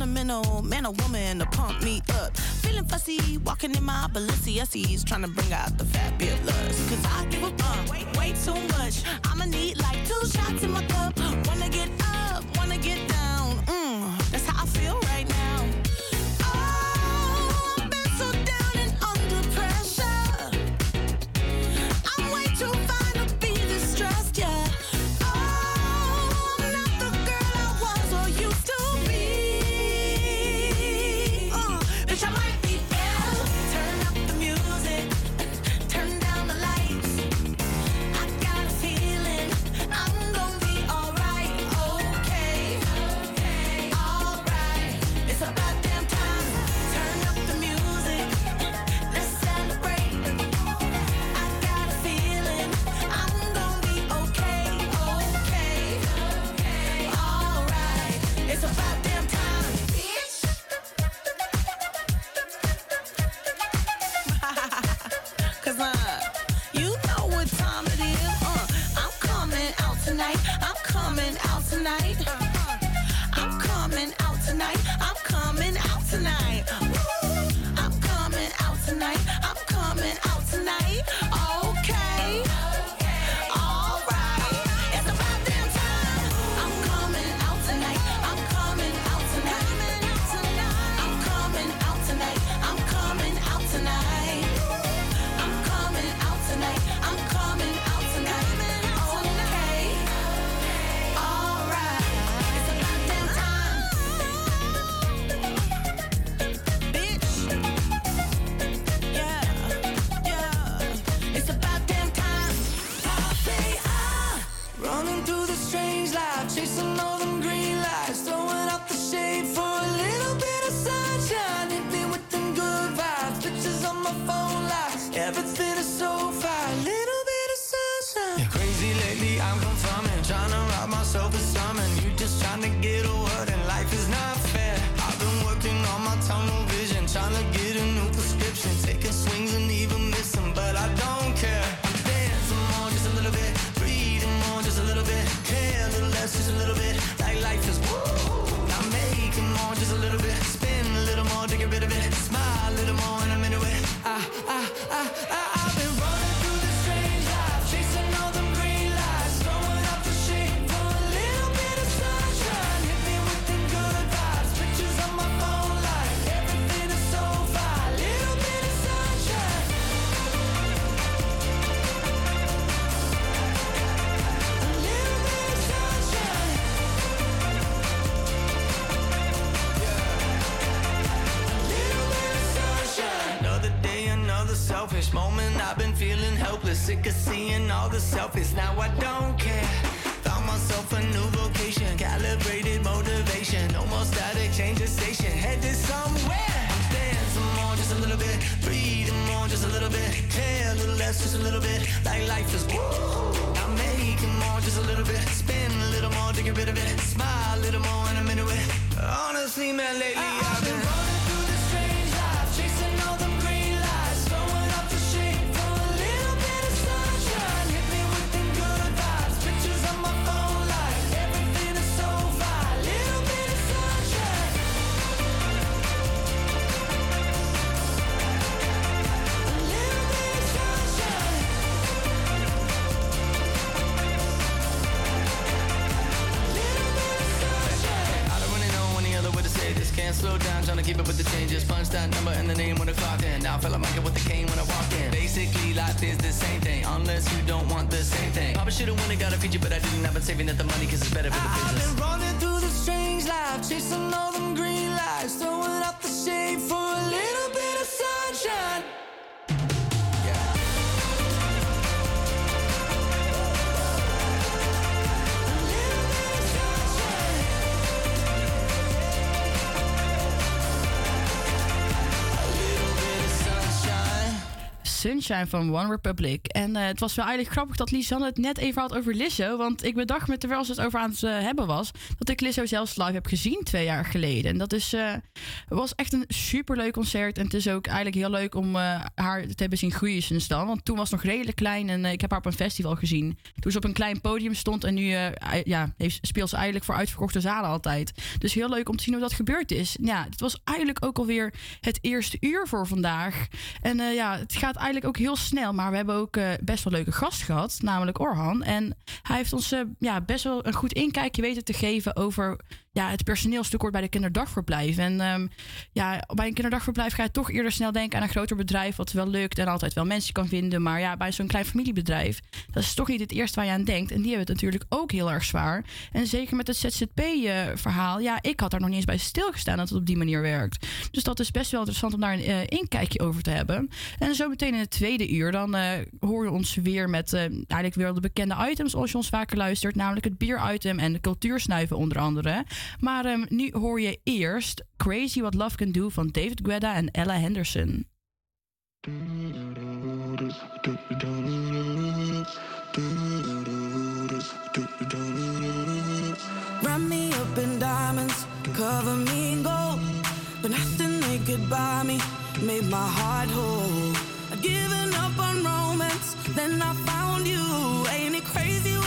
sentimental, man or woman to pump me up. Feeling fussy, walking in my Balenciennes, trying to bring out the fabulous. Cause I give a fuck, way, way too much. I'ma need like two shots in my cup. Sunshine van One Republic. En eh, het was wel eigenlijk grappig dat Lisanne het net even had over Lizzo. Want ik bedacht me terwijl ze het over aan het eh, hebben was... dat ik Lizzo zelfs live heb gezien twee jaar geleden. En dat is, eh, was echt een superleuk concert. En het is ook eigenlijk heel leuk om eh, haar te hebben zien groeien sinds dan. Want toen was nog redelijk klein en eh, ik heb haar op een festival gezien. Toen ze op een klein podium stond en nu eh, ja, heeft, speelt ze eigenlijk voor uitverkochte zalen altijd. Dus heel leuk om te zien hoe dat gebeurd is. Ja, het was eigenlijk ook alweer het eerste uur voor vandaag. En ja, het gaat eigenlijk ook heel snel. Maar we hebben ook best wel leuke gast gehad, namelijk Orhan. En hij heeft ons ja, best wel een goed inkijkje weten te geven over ja, het personeelstekort bij de kinderdagverblijven. En ehm, ja, bij een kinderdagverblijf ga je toch eerder snel denken aan een groter bedrijf, wat wel lukt en altijd wel mensen kan vinden. Maar ja, bij zo'n klein familiebedrijf, dat is toch niet het eerste waar je aan denkt. En die hebben het natuurlijk ook heel erg zwaar. En zeker met het ZZP-verhaal, ja, ik had daar nog niet eens bij stilgestaan dat het op die manier werkt. Dus dat is best wel interessant om daar een eh, inkijkje over te hebben. En zo meteen in het tweede uur, dan eh, hoor je ons weer met eh, eigenlijk weer de bekende items als je ons vaker luistert. Namelijk het bier-item en de cultuursnuiven onder andere. Maar ehm, nu hoor je eerst Crazy What Love Can Do van David Guetta en Ella Henderson. Wrap me up in diamonds, cover me in gold. But nothing they could buy me made my heart whole. I'd given up on romance, then I found you. Ain't it crazy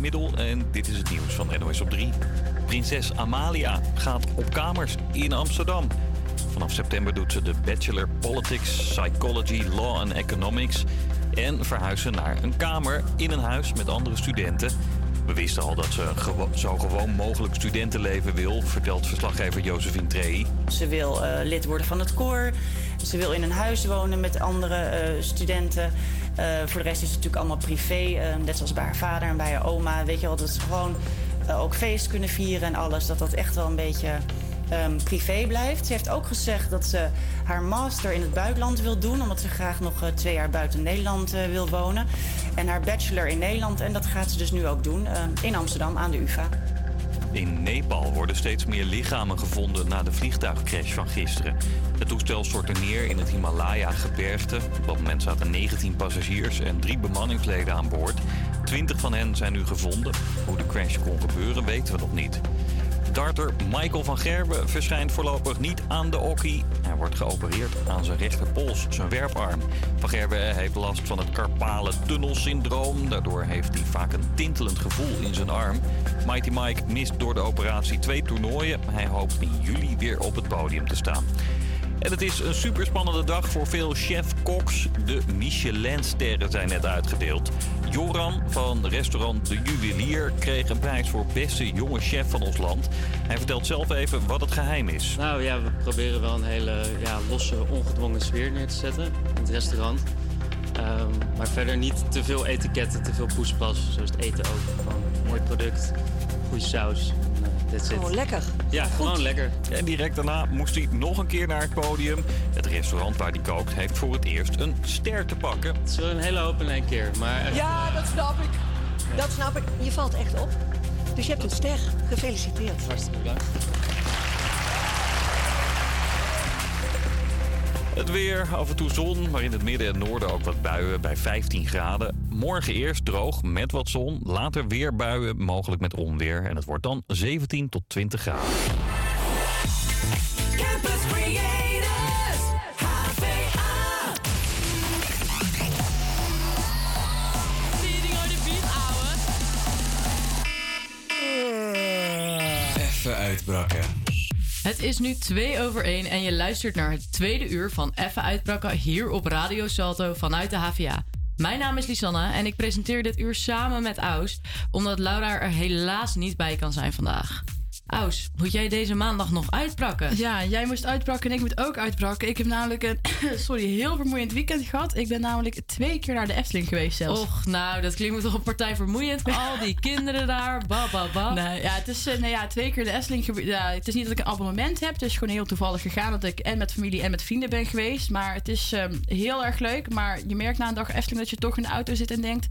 Middel en dit is het nieuws van NOS op 3. Prinses Amalia gaat op kamers in Amsterdam. Vanaf september doet ze de Bachelor Politics, Psychology, Law en Economics... en verhuist ze naar een kamer in een huis met andere studenten. We wisten al dat ze zo gewoon mogelijk studentenleven wil... vertelt verslaggever Josephine Trey. Ze wil eh, lid worden van het koor. Ze wil in een huis wonen met andere eh, studenten. Eh, voor de rest is het natuurlijk allemaal privé. eh, net zoals bij haar vader en bij haar oma. Weet je wel, dat ze gewoon eh, ook feest kunnen vieren en alles. Dat dat echt wel een beetje ehm, privé blijft. Ze heeft ook gezegd dat ze haar master in het buitenland wil doen. Omdat ze graag nog eh, twee jaar buiten Nederland wil wonen. En haar bachelor in Nederland. En dat gaat ze dus nu ook doen eh, in Amsterdam aan de UvA. In Nepal worden steeds meer lichamen gevonden na de vliegtuigcrash van gisteren. Het toestel stortte neer in het Himalaya-gebergte. Op dat moment zaten 19 passagiers en drie bemanningsleden aan boord. 20 van hen zijn nu gevonden. Hoe de crash kon gebeuren weten we nog niet. Darter Michael van Gerben verschijnt voorlopig niet aan de hockey. Hij wordt geopereerd aan zijn rechterpols, zijn werparm. Van Gerben heeft last van het carpale tunnelsyndroom. Daardoor heeft hij vaak een tintelend gevoel in zijn arm. Mighty Mike mist door de operatie twee toernooien. Hij hoopt in juli weer op het podium te staan. En het is een superspannende dag voor veel chef-koks. De Michelin-sterren zijn net uitgedeeld. Joran van restaurant De Juwelier kreeg een prijs voor beste jonge chef van ons land. Hij vertelt zelf even wat het geheim is. Nou ja, we proberen wel een hele ja, losse, ongedwongen sfeer neer te zetten in het restaurant. Ehm, maar verder niet te veel etiketten, te veel poespas. Zoals het eten ook. Gewoon mooi product, goede saus. That's it. Gewoon lekker. Ja, gewoon lekker. En direct daarna moest hij nog een keer naar het podium. Het restaurant waar hij kookt heeft voor het eerst een ster te pakken. Het is wel een hele hoop in één keer. Maar echt, Ja, dat snap ik. Dat snap ik. Je valt echt op. Dus je hebt een ster. Gefeliciteerd. Hartstikke bedankt. Het weer, af en toe zon, maar in het midden en noorden ook wat buien bij 15 graden. Morgen eerst droog met wat zon, later weer buien, mogelijk met onweer. En het wordt dan 17 tot 20 graden. Campus Creators, HVA. Tering uit de beat, ouwe. Even uitbrakken. Het is nu 2 over 1 en je luistert naar het tweede uur van Effe Uitbrakken hier op Radio Salto vanuit de HVA. Mijn naam is Lisanne en ik presenteer dit uur samen met Aus, omdat Laura er helaas niet bij kan zijn vandaag. Aus, moet jij deze maandag nog uitbrakken? Ja, jij moest uitbrakken en ik moet ook uitbrakken. Ik heb namelijk een (coughs) sorry, heel vermoeiend weekend gehad. Ik ben namelijk twee keer naar de Efteling geweest zelfs. Och, nou, dat klinkt me toch een partij vermoeiend. (laughs) Al die kinderen daar, ba, ba, ba. Nee, ja, het is eh, nee, ja, twee keer de Efteling. Ja, het is niet dat ik een abonnement heb. Het is gewoon heel toevallig gegaan dat ik en met familie en met vrienden ben geweest. Maar het is ehm, heel erg leuk. Maar je merkt na een dag Efteling dat je toch in de auto zit en denkt...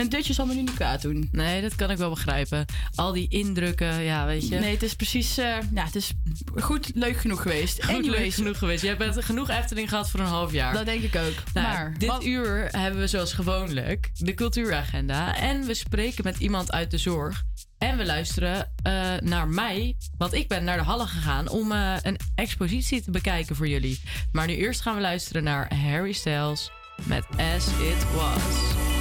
Een dutje zal me nu niet kwaad doen. Nee, dat kan ik wel begrijpen. Al die indrukken, ja, weet je. Nee, het is precies... eh, ja, het is goed leuk genoeg geweest. Goed leuk genoeg geweest. Jij bent genoeg Efteling gehad voor een half jaar. Dat denk ik ook. Nou, maar dit uur hebben we zoals gewoonlijk de cultuuragenda. En we spreken met iemand uit de zorg. En we luisteren eh, naar mij, want ik ben naar de Halle gegaan om eh, een expositie te bekijken voor jullie. Maar nu eerst gaan we luisteren naar Harry Styles met As It Was.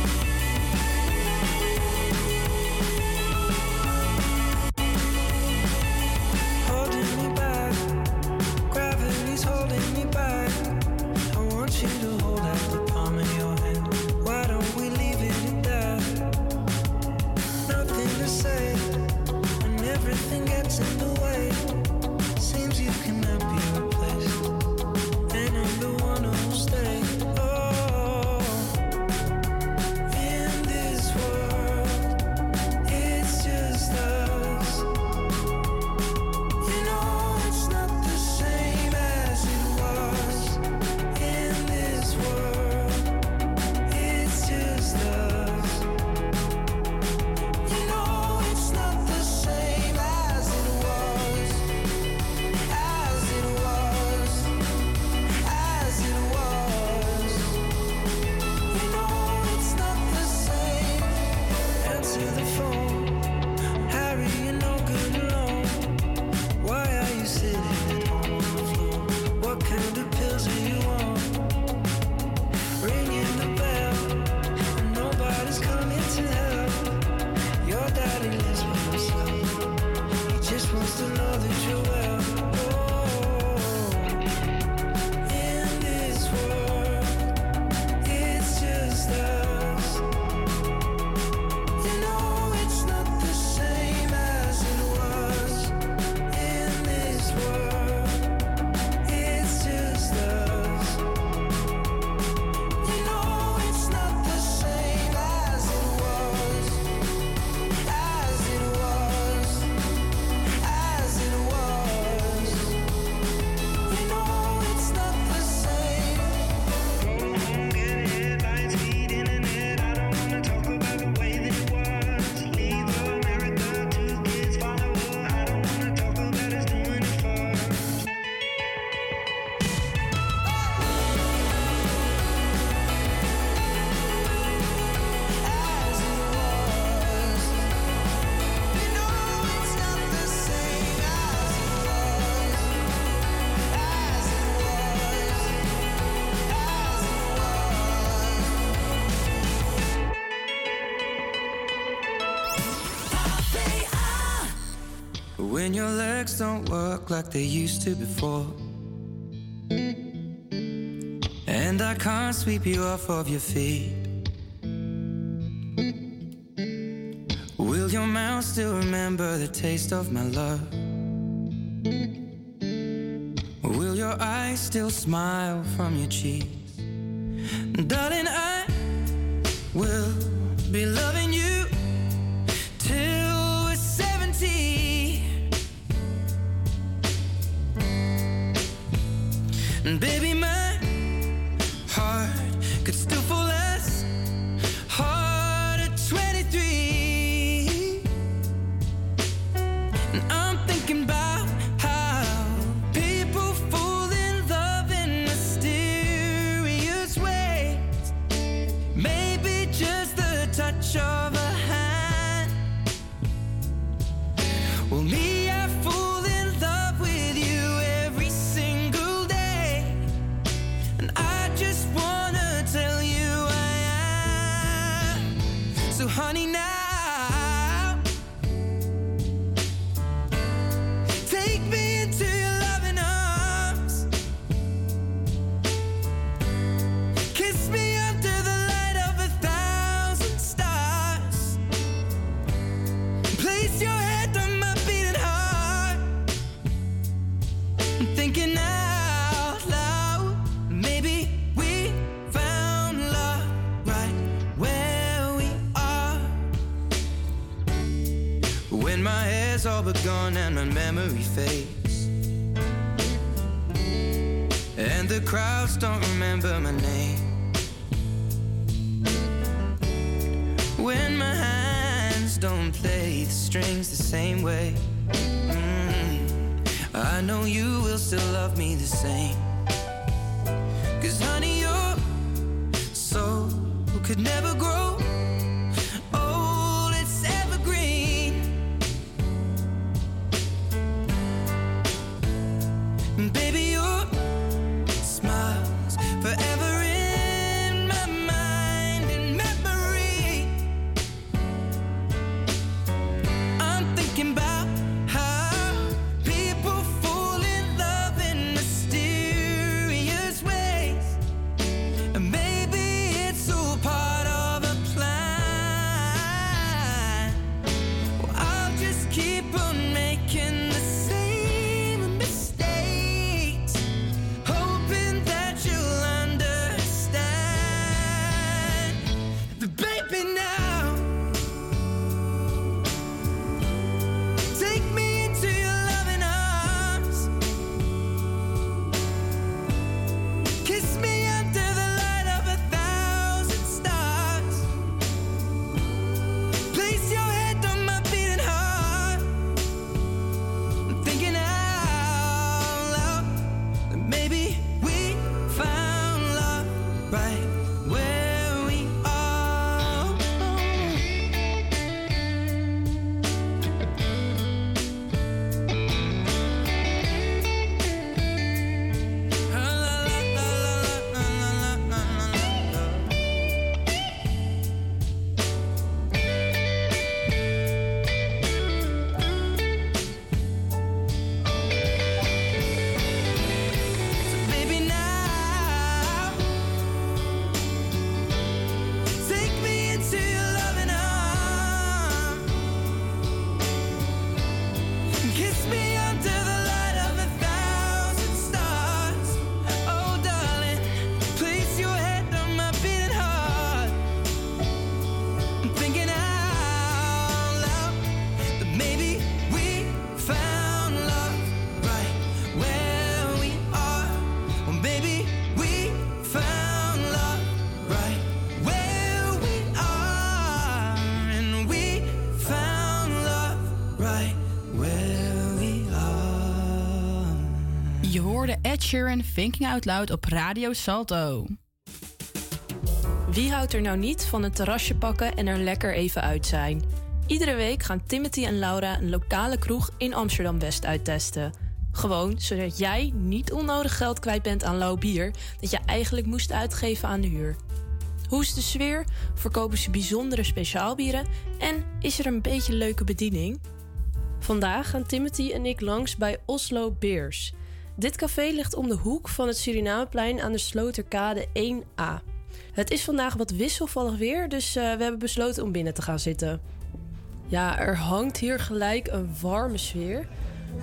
Legs don't work like they used to before. And I can't sweep you off of your feet. Will your mouth still remember the taste of my love? Will your eyes still smile from your cheeks? Don't play the strings the same way. Mm, I know you will still love me the same. Cause honey, your soul could never grow Ed Sheeran Thinking Out Loud op Radio Salto. Wie houdt er nou niet van een terrasje pakken en er lekker even uit zijn? Iedere week gaan Timothy en Laura een lokale kroeg in Amsterdam-West uittesten. Gewoon zodat jij niet onnodig geld kwijt bent aan lauw bier dat je eigenlijk moest uitgeven aan de huur. Hoe is de sfeer? Verkopen ze bijzondere speciaalbieren? En is er een beetje leuke bediening? Vandaag gaan Timothy en ik langs bij Oslo Beers. Dit café ligt om de hoek van het Surinameplein aan de Sloterkade 1A. Het is vandaag wat wisselvallig weer, dus eh, we hebben besloten om binnen te gaan zitten. Ja, er hangt hier gelijk een warme sfeer.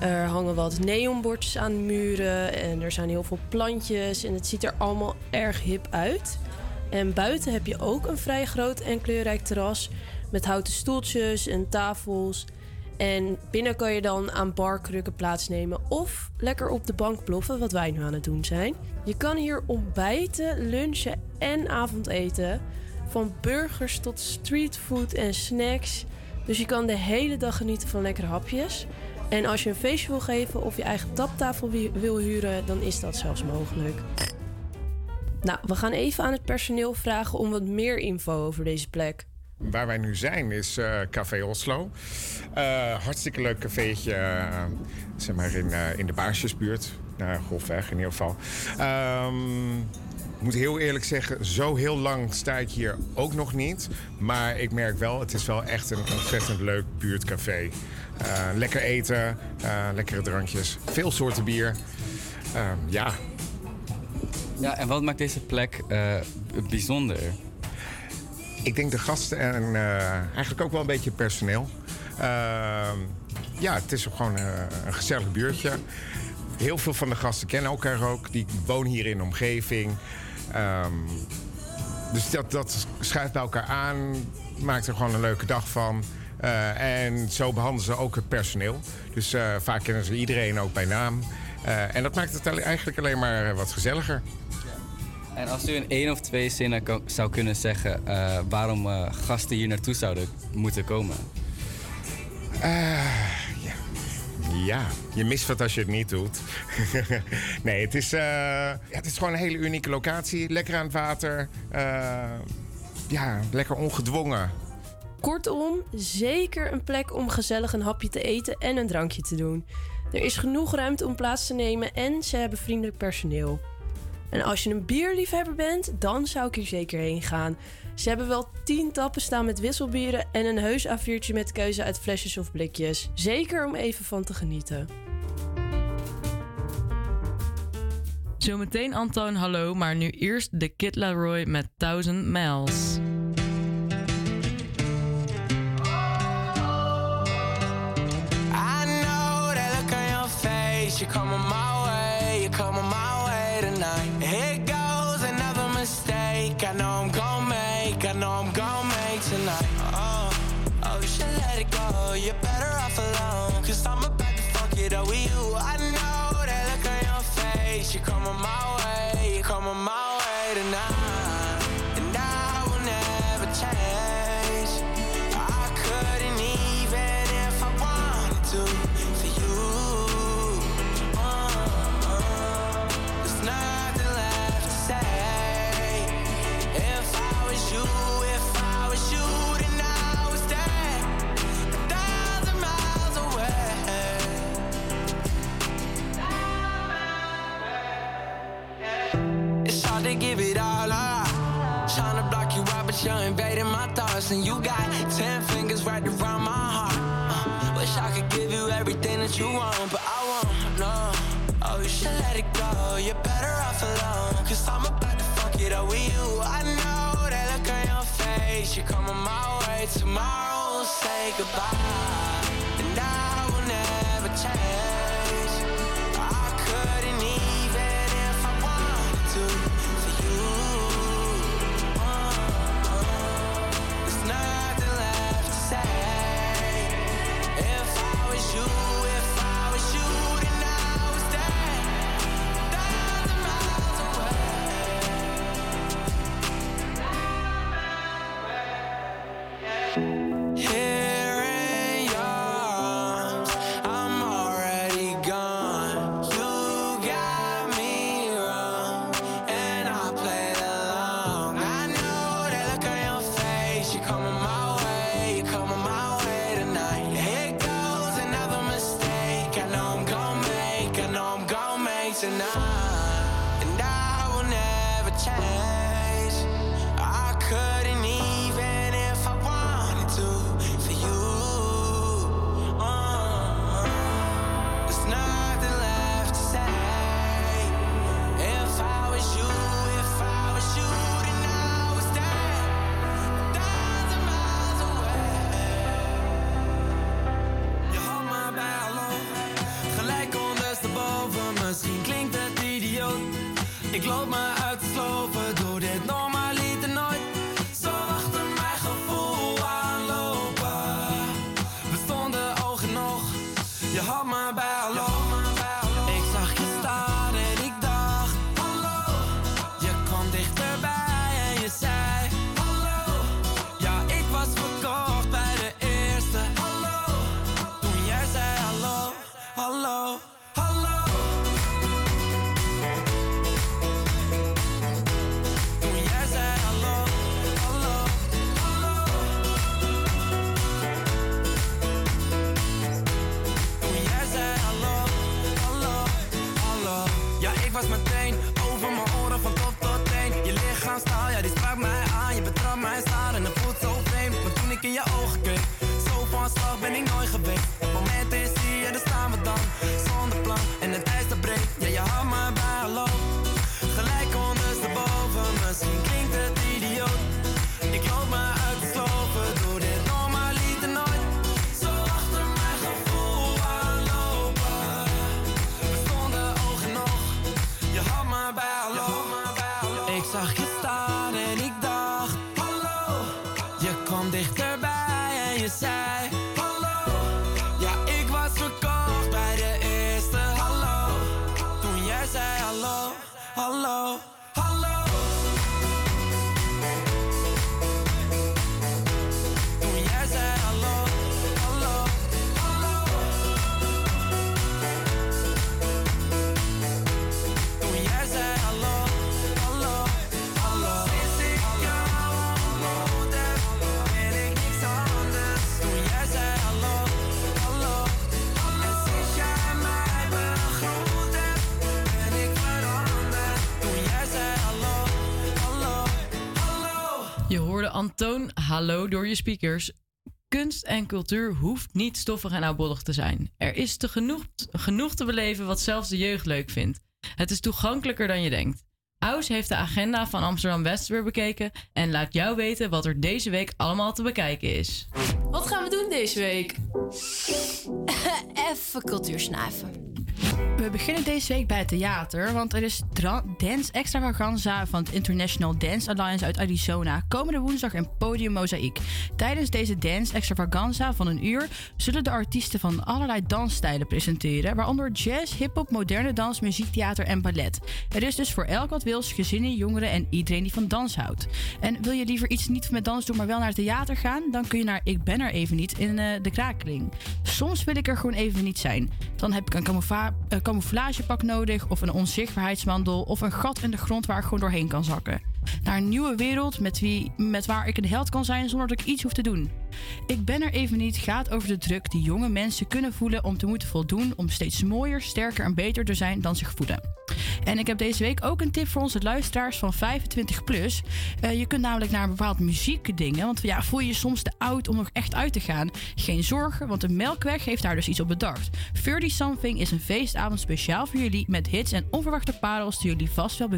Er hangen wat neonbordjes aan de muren en er zijn heel veel plantjes en het ziet er allemaal erg hip uit. En buiten heb je ook een vrij groot en kleurrijk terras met houten stoeltjes en tafels. En binnen kan je dan aan barkrukken plaatsnemen of lekker op de bank ploffen, wat wij nu aan het doen zijn. Je kan hier ontbijten, lunchen en avondeten. Van burgers tot streetfood en snacks. Dus je kan de hele dag genieten van lekkere hapjes. En als je een feestje wil geven of je eigen taptafel wi- wil huren, dan is dat zelfs mogelijk. Nou, we gaan even aan het personeel vragen om wat meer info over deze plek. Waar wij nu zijn is eh, Café Oslo. Eh, hartstikke leuk cafeetje, eh, zeg maar in, in de Baarsjesbuurt. Nou, Golfweg in ieder geval. Ehm, ik moet heel eerlijk zeggen, zo heel lang sta ik hier ook nog niet. Maar ik merk wel, het is wel echt een ontzettend leuk buurtcafé. Lekker eten, lekkere drankjes, veel soorten bier. Ehm, ja, Ja, en wat maakt deze plek bijzonder? ik denk de gasten en eh, eigenlijk ook wel een beetje personeel. Eh, ja, het is gewoon eh, een gezellig buurtje. Heel veel van de gasten kennen elkaar ook. Die wonen hier in de omgeving. Ehm, dus dat, schuift bij elkaar aan. Maakt er gewoon een leuke dag van. En zo behandelen ze ook het personeel. Dus vaak kennen ze iedereen ook bij naam. En dat maakt het eigenlijk alleen maar wat gezelliger. En als u in één of twee zinnen zou kunnen zeggen eh, waarom eh, gasten hier naartoe zouden moeten komen? Eh, ja. ja. je mist wat als je het niet doet. (laughs) nee, het is, het is gewoon een hele unieke locatie. Lekker aan het water. ja, lekker ongedwongen. Kortom, zeker een plek om gezellig een hapje te eten en een drankje te doen. Er is genoeg ruimte om plaats te nemen en ze hebben vriendelijk personeel. En als je een bierliefhebber bent, dan zou ik hier zeker heen gaan. Ze hebben wel 10 tappen staan met wisselbieren en een heus aviertje met keuze uit flesjes of blikjes. Zeker om even van te genieten. Zometeen Antoon, hallo, maar nu eerst de Kit Laroy met 1000 Miles. I know that look on your face, you come on my way, you come on my thoughts, and you got ten fingers right around my heart. Uh, wish I could give you everything that you want, but I won't. No, oh, you should let it go. You're better off alone, cause I'm about to fuck it up with you. I know that look on your face. You're coming my way tomorrow. Say goodbye, and I will never change. Hallo door je speakers. Kunst en cultuur hoeft niet stoffig en oudbollig te zijn. Er is te genoeg, genoeg te beleven wat zelfs de jeugd leuk vindt. Het is toegankelijker dan je denkt. Aus heeft de agenda van Amsterdam West weer bekeken en laat jou weten wat er deze week allemaal te bekijken is. Wat gaan we doen deze week? (laughs) Even cultuur snuiven. We beginnen deze week bij het theater, want er is Dance Extravaganza van het International Dance Alliance uit Arizona komende woensdag in Podium Mozaïek. Tijdens deze Dance Extravaganza van een uur zullen de artiesten van allerlei dansstijlen presenteren, waaronder jazz, hip-hop, moderne dans, muziektheater en ballet. Er is dus voor elk wat wils, gezinnen, jongeren en iedereen die van dans houdt. En wil je liever iets niet met dans doen, maar wel naar het theater gaan, dan kun je naar Ik ben er even niet in eh, de Krakeling. Soms wil ik er gewoon even niet zijn. Dan heb ik een camoufla- eh, camouflagepak nodig, of een onzichtbaarheidswandel, of een gat in de grond waar ik gewoon doorheen kan zakken. Naar een nieuwe wereld met, wie, met waar ik een held kan zijn zonder dat ik iets hoef te doen. Ik ben er even niet gaat over de druk die jonge mensen kunnen voelen om te moeten voldoen om steeds mooier, sterker en beter te zijn dan zich voelen. En ik heb deze week ook een tip voor onze luisteraars van 25 plus. Eh, je kunt namelijk naar een bepaald muziekdingen. Want ja, voel je je soms te oud om nog echt uit te gaan? Geen zorgen, want de Melkweg heeft daar dus iets op bedacht. 30 Something is een feestavond speciaal voor jullie met hits en onverwachte parels die jullie vast wel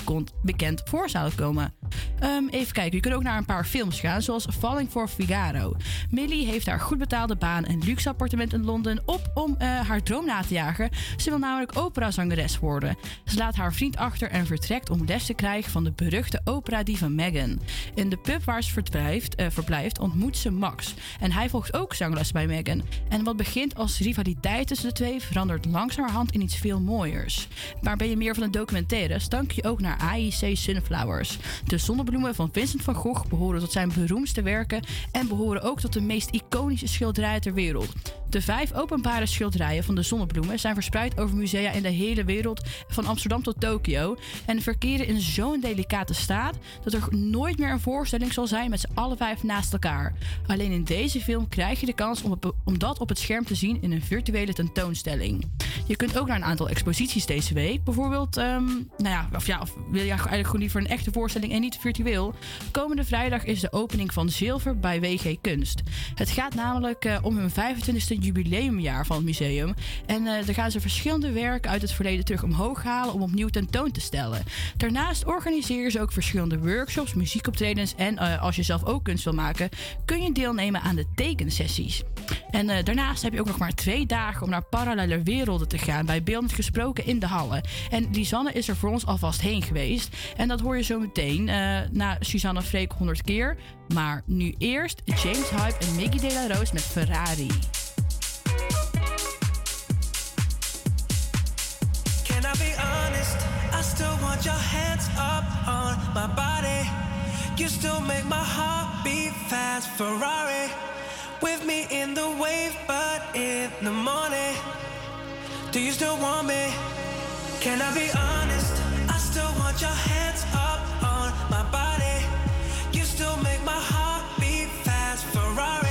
bekend, voor zouden komen. Ehm, even kijken, je kunt ook naar een paar films gaan, zoals Falling for Figaro. Millie heeft haar goed betaalde baan en luxe appartement in Londen op om eh, haar droom na te jagen. Ze wil namelijk operazangeres worden. Ze laat haar vriend achter en vertrekt om les te krijgen van de beruchte opera-diva Megan. In de pub waar ze verblijft, eh, verblijft ontmoet ze Max. En hij volgt ook zangles bij Megan. En wat begint als rivaliteit tussen de twee verandert langzamerhand in iets veel mooiers. Maar ben je meer van de documentaires, dan kun je ook naar AIC Sunflowers. De zonnebloemen van Vincent van Gogh behoren tot zijn beroemdste werken en behoren ook tot de meest iconische schilderijen ter wereld. De vijf openbare schilderijen van de zonnebloemen zijn verspreid over musea in de hele wereld, van Amsterdam tot Tokio, en verkeren in zo'n delicate staat dat er nooit meer een voorstelling zal zijn met z'n alle vijf naast elkaar. Alleen in deze film krijg je de kans om, om dat op het scherm te zien in een virtuele tentoonstelling. Je kunt ook naar een aantal exposities deze week, bijvoorbeeld, ehm, nou ja, of ja, of wil je eigenlijk gewoon liever een echte voorstelling en niet virtueel? Komende vrijdag is de opening van Zilver bij WG Kunst. Het gaat namelijk eh, om hun 25e jubileumjaar van het museum. En eh daar gaan ze verschillende werken uit het verleden terug omhoog halen om opnieuw tentoon te stellen. Daarnaast organiseren ze ook verschillende workshops, muziekoptredens en eh, als je zelf ook kunst wil maken, kun je deelnemen aan de tekensessies. En daarnaast heb je ook nog maar twee dagen om naar parallele werelden te gaan bij Beeldend Gesproken in de Hallen. En Lisanne is er voor ons alvast heen geweest. En dat hoor je zo meteen na Suzanne Freek 100 keer. Maar nu eerst James Hype en Mickey De La Rose met Ferrari. Can I be honest? I still want your hands up on my body. You still make my heart beat fast. Ferrari with me in the wave, but in the morning. Do you still want me? Can I be honest? I still want your hands up on my body. Ferrari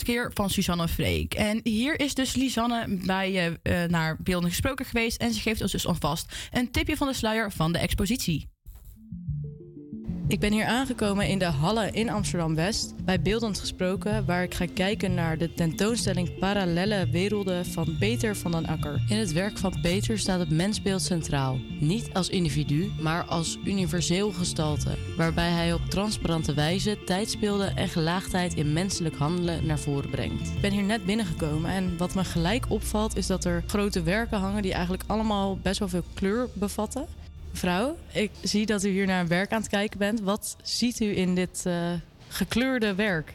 100 keer van Suzanne Freek. En hier is dus Lisanne bij eh, naar Beelden Gesproken geweest. En ze geeft ons dus alvast een tipje van de sluier van de expositie. Ik ben hier aangekomen in de Halle in Amsterdam-West, bij Beeldend Gesproken, waar ik ga kijken naar de tentoonstelling Parallelle Werelden van Peter van den Akker. In het werk van Peter staat het mensbeeld centraal. Niet als individu, maar als universeel gestalte, waarbij hij op transparante wijze tijdsbeelden en gelaagdheid in menselijk handelen naar voren brengt. Ik ben hier net binnengekomen en wat me gelijk opvalt is dat er grote werken hangen die eigenlijk allemaal best wel veel kleur bevatten. Mevrouw, ik zie dat u hier naar een werk aan het kijken bent. Wat ziet u in dit eh, gekleurde werk?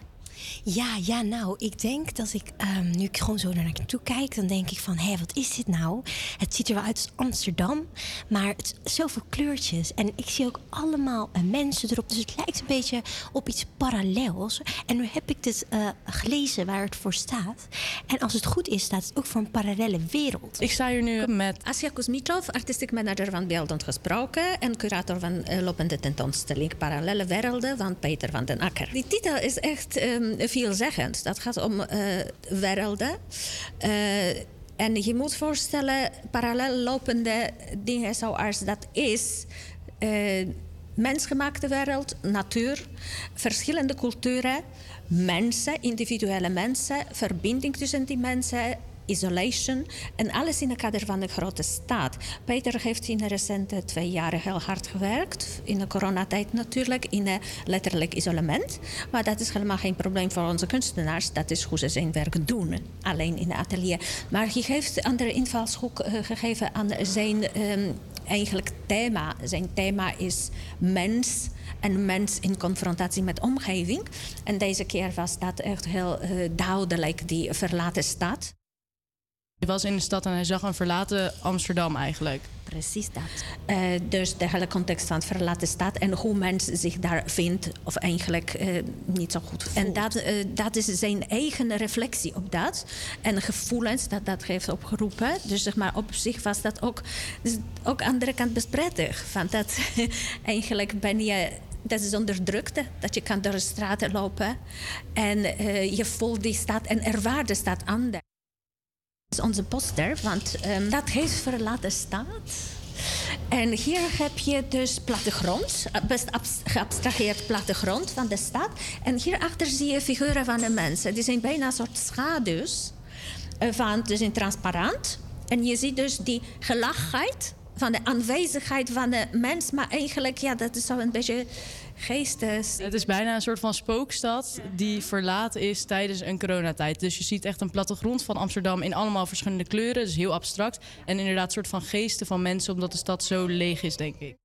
Ja, ja, nou, ik denk dat ik, ehm, nu ik gewoon zo naar naartoe kijk, dan denk ik van, hé, wat is dit nou? Het ziet er wel uit als Amsterdam, maar het is zoveel kleurtjes. En ik zie ook allemaal eh, mensen erop, dus het lijkt een beetje op iets parallels. En nu heb ik dit eh, gelezen waar het voor staat. En als het goed is, staat het ook voor een parallelle wereld. Ik sta hier nu met Asia Kuzmitov, artistiek manager van Beeldend Gesproken en curator van eh, lopende tentoonstelling Parallelle Werelden van Peter van den Akker. Die titel is echt ehm, veelzeggend. Dat gaat om eh, werelden. Eh, en je moet voorstellen, parallel lopende dingen zoals dat is. eh, mensgemaakte wereld, natuur, verschillende culturen, mensen, individuele mensen, verbinding tussen die mensen, isolation en alles in het kader van de grote staat. Peter heeft in de recente twee jaren heel hard gewerkt, in de coronatijd natuurlijk, in een letterlijk isolement. Maar dat is helemaal geen probleem voor onze kunstenaars, dat is hoe ze zijn werk doen, alleen in het atelier. Maar hij heeft een andere invalshoek eh, gegeven aan zijn ehm, eigenlijk thema. Zijn thema is mens en mens in confrontatie met omgeving. En deze keer was dat echt heel eh, duidelijk, die verlaten stad. Hij was in de stad en hij zag een verlaten Amsterdam eigenlijk. Precies dat. Eh, dus de hele context van verlaten stad en hoe mensen zich daar vindt, of eigenlijk eh, niet zo goed. En dat, eh, dat is zijn eigen reflectie op dat. En gevoelens dat dat heeft opgeroepen. Dus zeg maar, op zich was dat ook, dus ook aan de andere kant best. Van dat (laughs) eigenlijk ben je dat is onderdrukte. Dat je kan door de straten lopen en je voelt die stad en ervaart de stad anders. Is onze poster, want ehm, dat heeft verlaten stad. En hier heb je dus plattegrond, eh, best abs- geabstraheerd plattegrond van de stad. En hierachter zie je figuren van de mensen. Die zijn bijna een soort schaduws. eh, Van, die zijn transparant. En je ziet dus die gelachheid van de aanwezigheid van de mens. Maar eigenlijk, ja, dat is zo een beetje geestes. Het is bijna een soort van spookstad die verlaten is tijdens een coronatijd. Dus je ziet echt een plattegrond van Amsterdam in allemaal verschillende kleuren. Dus heel abstract. En inderdaad een soort van geesten van mensen, omdat de stad zo leeg is, denk ik.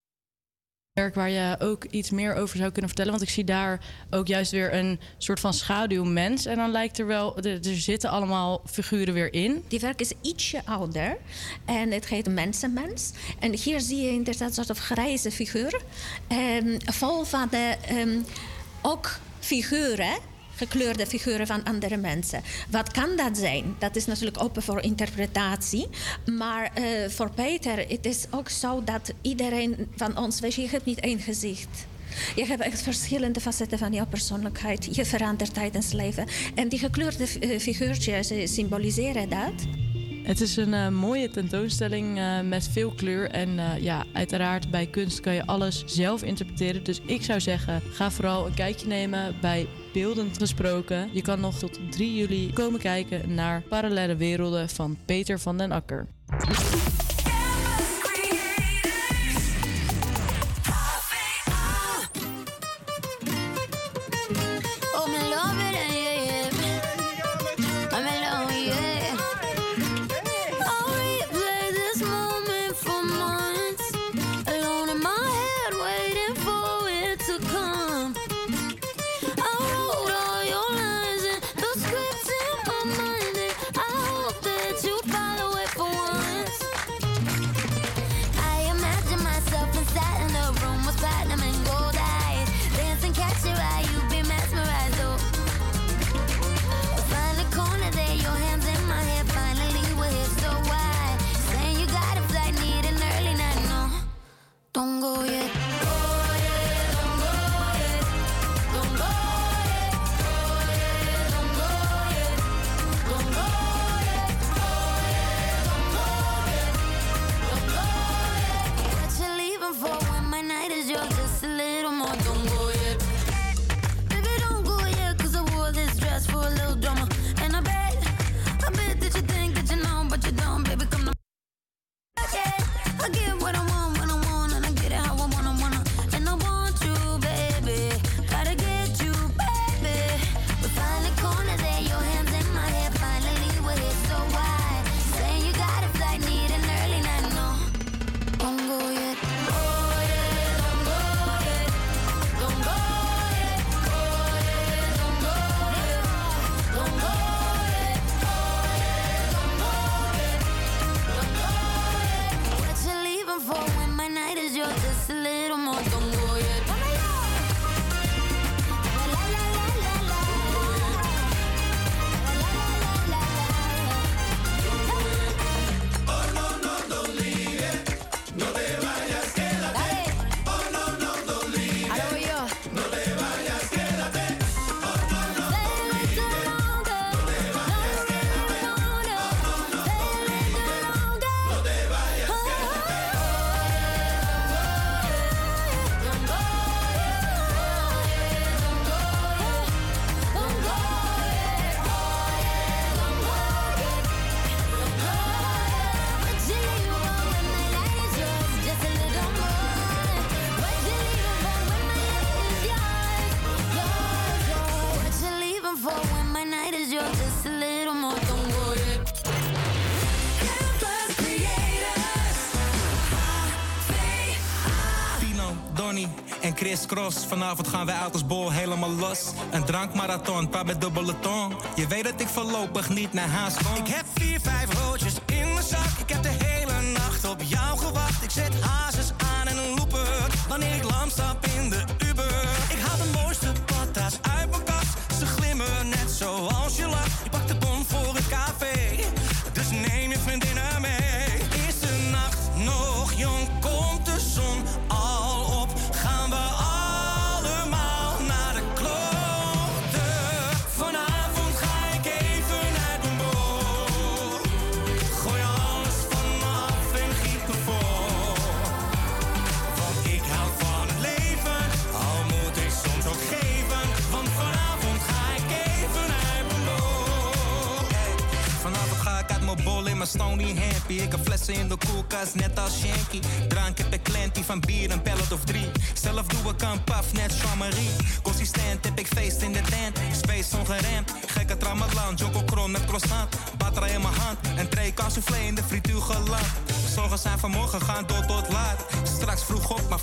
Werk waar je ook iets meer over zou kunnen vertellen. Want ik zie daar ook juist weer een soort van schaduwmens. En dan lijkt er wel, er, zitten allemaal figuren weer in. Die werk is ietsje ouder en het heet Mensenmens. En hier zie je inderdaad een soort van grijze figuur. ehm, vol van de, ehm, ook figuren, gekleurde figuren van andere mensen. Wat kan dat zijn? Dat is natuurlijk open voor interpretatie. Maar eh, voor Peter, het is ook zo dat iedereen van ons, weet je, hebt niet één gezicht. Je hebt echt verschillende facetten van jouw persoonlijkheid. Je verandert tijdens leven. En die gekleurde eh, figuurtjes eh, symboliseren dat. Het is een eh, mooie tentoonstelling eh, met veel kleur. En eh, ja, uiteraard bij kunst kan je alles zelf interpreteren. Dus ik zou zeggen, ga vooral een kijkje nemen bij Beeldend Gesproken. Je kan nog tot 3 juli komen kijken naar Parallele Werelden van Peter van den Akker. cross. Vanavond gaan wij uit als bol helemaal los. Een drankmarathon, paar met dubbele tong. Je weet dat ik voorlopig niet naar haast kom. Ik heb 4, 5, 0.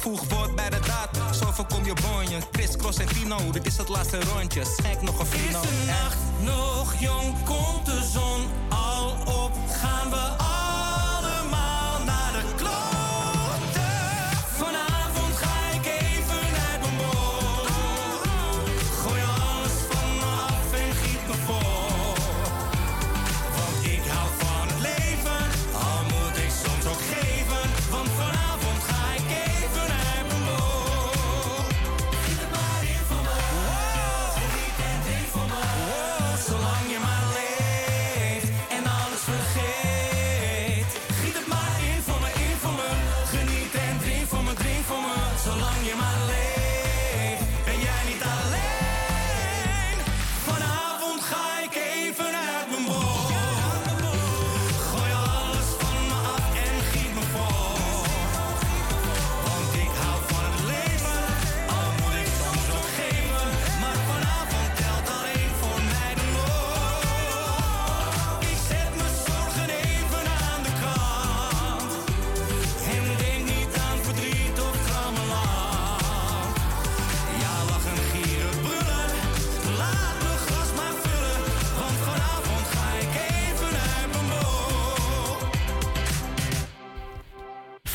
Vroeg wordt bij de daad. Zo voorkom je bonje, Chris, Cross en Tino. Dit is het laatste rondje, schenk nog een fino. Is de nacht nog jong? Komt de zon al op? Gaan we allemaal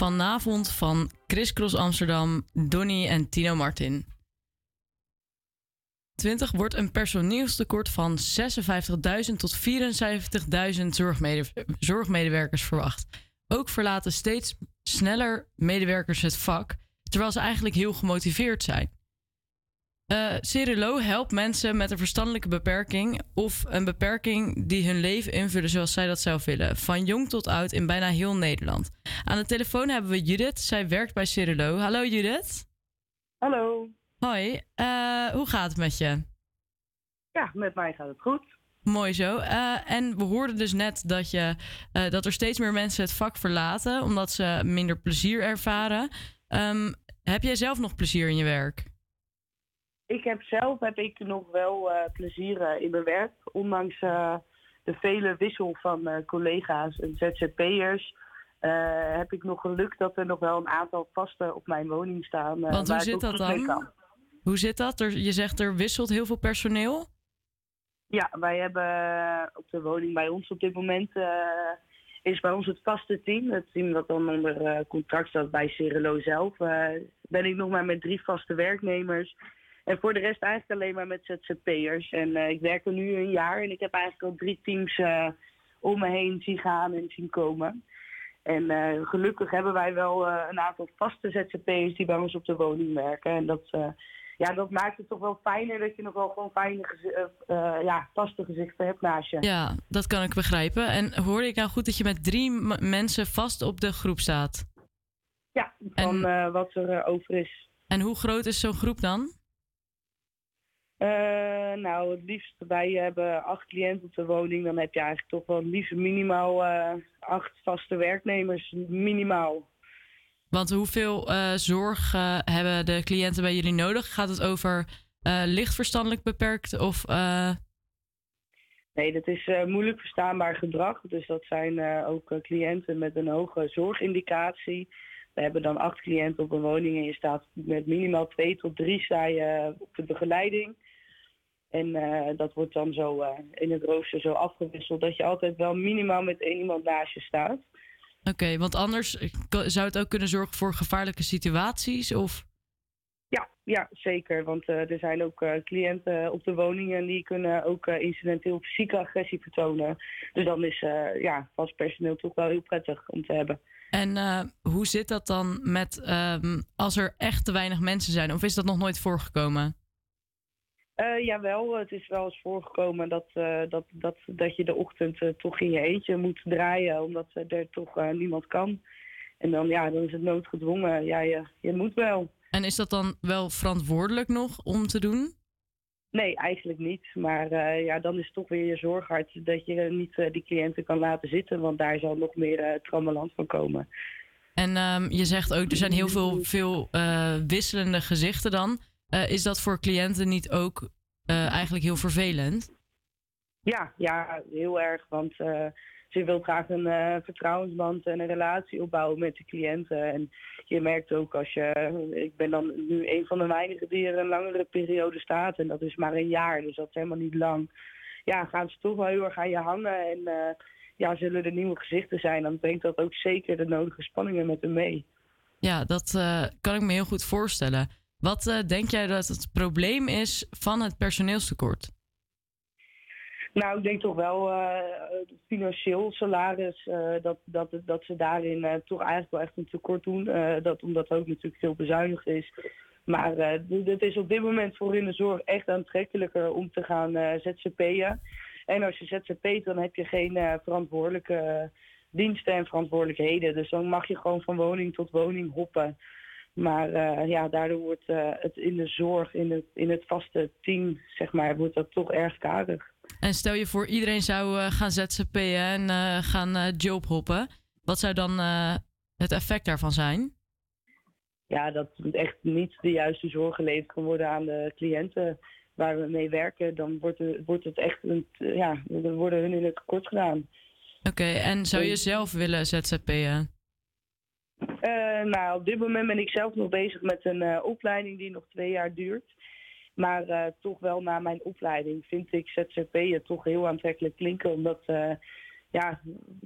Vanavond van Chris Cross Amsterdam, Donny en Tino Martin. 20 wordt een personeelstekort van 56.000 tot 74.000 zorgmede- zorgmedewerkers verwacht. Ook verlaten steeds sneller medewerkers het vak, terwijl ze eigenlijk heel gemotiveerd zijn. Cerelo helpt mensen met een verstandelijke beperking of een beperking die hun leven invullen zoals zij dat zelf willen. Van jong tot oud in bijna heel Nederland. Aan de telefoon hebben we Judith. Zij werkt bij Cerelo. Hallo Judith. Hallo. Hoi. Eh, hoe gaat het met je? Ja, met mij gaat het goed. Mooi zo. Eh, en we hoorden dus net dat, je, dat er steeds meer mensen het vak verlaten omdat ze minder plezier ervaren. Ehm, heb jij zelf nog plezier in je werk? Ik heb zelf heb ik nog wel eh, plezier eh, in mijn werk. Ondanks eh, de vele wissel van collega's en ZZP'ers... heb ik nog geluk dat er nog wel een aantal vasten op mijn woning staan. Want hoe zit dat dan? Hoe zit dat? Er, je zegt er wisselt heel veel personeel. Ja, wij hebben op de woning bij ons op dit moment is bij ons het vaste team. Het team dat dan onder contract staat bij Cerelo zelf. ben ik nog maar met drie vaste werknemers. En voor de rest eigenlijk alleen maar met ZZP'ers. En eh, ik werk er nu een jaar en ik heb eigenlijk al drie teams eh, om me heen zien gaan en zien komen. En eh, gelukkig hebben wij wel een aantal vaste ZZP'ers die bij ons op de woning werken. En dat, ja, dat maakt het toch wel fijner dat je nog wel gewoon fijne ja, vaste gezichten hebt naast je. Ja, dat kan ik begrijpen. En hoorde ik nou goed dat je met drie mensen vast op de groep staat? Ja, van wat er over is. En hoe groot is zo'n groep dan? Eh, nou, het liefst, wij hebben acht cliënten op de woning. Dan heb je eigenlijk toch wel het liefst minimaal eh, acht vaste werknemers. Minimaal. Want hoeveel eh, zorg hebben de cliënten bij jullie nodig? Gaat het over licht verstandelijk beperkt of... Nee, dat is moeilijk verstaanbaar gedrag. Dus dat zijn ook cliënten met een hoge zorgindicatie. We hebben dan acht cliënten op een woning en je staat met minimaal twee tot drie sta je op de begeleiding. En eh, dat wordt dan zo eh, in het rooster zo afgewisseld dat je altijd wel minimaal met één iemand naast je staat. Oké, want anders eh, zou het ook kunnen zorgen voor gevaarlijke situaties? Of... ja, zeker. Want er zijn ook cliënten op de woningen die kunnen ook incidenteel fysieke agressie vertonen. Dus dan is ja, vast personeel toch wel heel prettig om te hebben. En hoe zit dat dan met ehm, als er echt te weinig mensen zijn? Of is dat nog nooit voorgekomen? Eh jawel, het is wel eens voorgekomen dat, eh, dat, dat, dat je de ochtend eh, toch in je eentje moet draaien, omdat er toch niemand kan. En dan, ja, dan is het noodgedwongen. Ja, je, je moet wel. En is dat dan wel verantwoordelijk nog om te doen? Nee, eigenlijk niet. Maar ja, dan is toch weer je zorghart dat je niet die cliënten kan laten zitten, want daar zal nog meer uh, trammeland van komen. En ehm, je zegt ook, er zijn heel veel, veel wisselende gezichten dan. Eh, is dat voor cliënten niet ook eh, eigenlijk heel vervelend? Ja, ja, heel erg. Want eh, ze wil graag een vertrouwensband en een relatie opbouwen met de cliënten. En je merkt ook als je. Ik ben dan nu een van de weinigen die er een langere periode staat. En dat is maar een jaar, dus dat is helemaal niet lang. Ja, gaan ze toch wel heel erg aan je hangen. En ja, zullen er nieuwe gezichten zijn, dan brengt dat ook zeker de nodige spanningen met hem mee. Ja, dat kan ik me heel goed voorstellen. Wat eh, denk jij dat het probleem is van het personeelstekort? Nou, ik denk toch wel eh, financieel salaris, eh, dat, dat, dat ze daarin toch eigenlijk wel echt een tekort doen. dat, omdat ook natuurlijk veel bezuinigd is. Maar het is op dit moment voor in de zorg echt aantrekkelijker om te gaan ZZP'en. En als je ZZP't, dan heb je geen verantwoordelijke diensten en verantwoordelijkheden. Dus dan mag je gewoon van woning tot woning hoppen. Maar eh, ja, daardoor wordt eh, het in de zorg, in het, in het vaste team, zeg maar, wordt dat toch erg karig. En stel je voor, iedereen zou eh, gaan ZZP'en en gaan jobhoppen. Wat zou dan het effect daarvan zijn? ja, dat echt niet de juiste zorg geleverd kan worden aan de cliënten waar we mee werken, dan wordt het, wordt het echt een, ja, dan worden hun in het tekort gedaan. Oké, en zou je zelf willen ZZP'en? Eh, nou, op dit moment ben ik zelf nog bezig met een eh, opleiding die nog twee jaar duurt. Maar eh, toch wel na mijn opleiding vind ik ZZP'en toch heel aantrekkelijk klinken. Omdat, ja,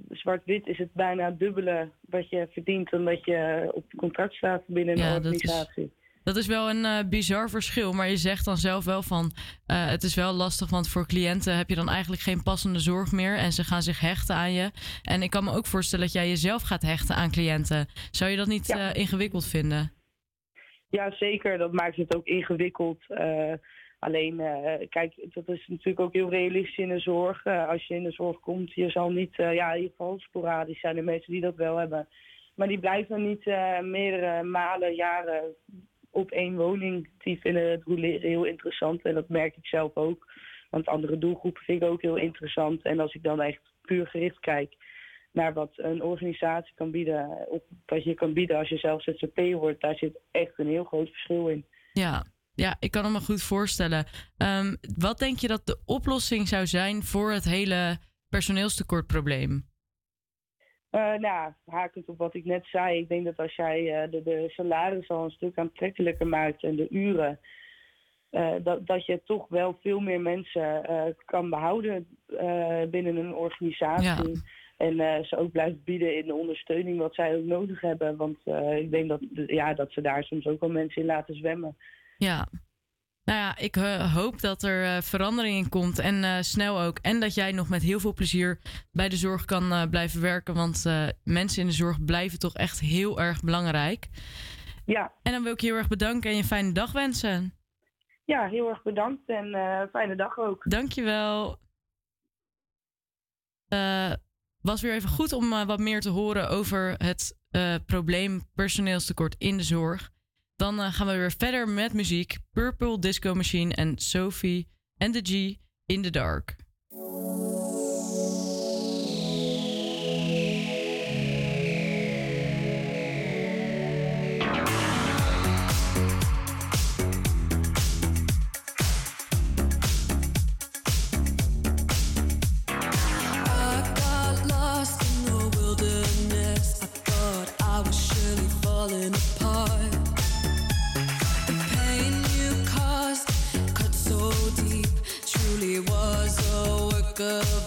zwart-wit is het bijna dubbele wat je verdient omdat je op contract staat binnen een Ja, organisatie. Dat is wel een eh, bizar verschil, maar je zegt dan zelf wel van eh, het is wel lastig, want voor cliënten heb je dan eigenlijk geen passende zorg meer en ze gaan zich hechten aan je. En ik kan me ook voorstellen dat jij jezelf gaat hechten aan cliënten. Zou je dat niet eh, ingewikkeld vinden? Ja, zeker. Dat maakt het ook ingewikkeld. Alleen, kijk, dat is natuurlijk ook heel realistisch in de zorg. Als je in de zorg komt, je zal niet, ja, in ieder geval sporadisch zijn er mensen die dat wel hebben. Maar die blijven niet eh, meerdere malen, jaren op één woning. Die vinden het heel interessant en dat merk ik zelf ook. Want andere doelgroepen vind ik ook heel interessant. En als ik dan echt puur gericht kijk naar wat een organisatie kan bieden, of wat je kan bieden als je zelf ZZP wordt, daar zit echt een heel groot verschil in. Ja, ja ik kan me goed voorstellen. Ehm, wat denk je dat de oplossing zou zijn voor het hele personeelstekortprobleem? Eh, nou, hakend op wat ik net zei, ik denk dat als jij eh, de, de salaris al een stuk aantrekkelijker maakt en de uren, eh, dat, dat je toch wel veel meer mensen kan behouden eh, binnen een organisatie. En ze ook blijft bieden in de ondersteuning wat zij ook nodig hebben. Want ik denk dat, ja, dat ze daar soms ook wel mensen in laten zwemmen. Ja. Nou ja, ik eh, hoop dat er eh, verandering in komt en eh, snel ook. En dat jij nog met heel veel plezier bij de zorg kan blijven werken. Want mensen in de zorg blijven toch echt heel erg belangrijk. Ja. En dan wil ik je heel erg bedanken en je een fijne dag wensen. Ja, heel erg bedankt en fijne dag ook. Dankjewel. Eh was weer even goed om wat meer te horen over het probleem personeelstekort in de zorg. Dan eh, gaan we weer verder met muziek. Purple Disco Machine en Sophie en the G in the Dark. I of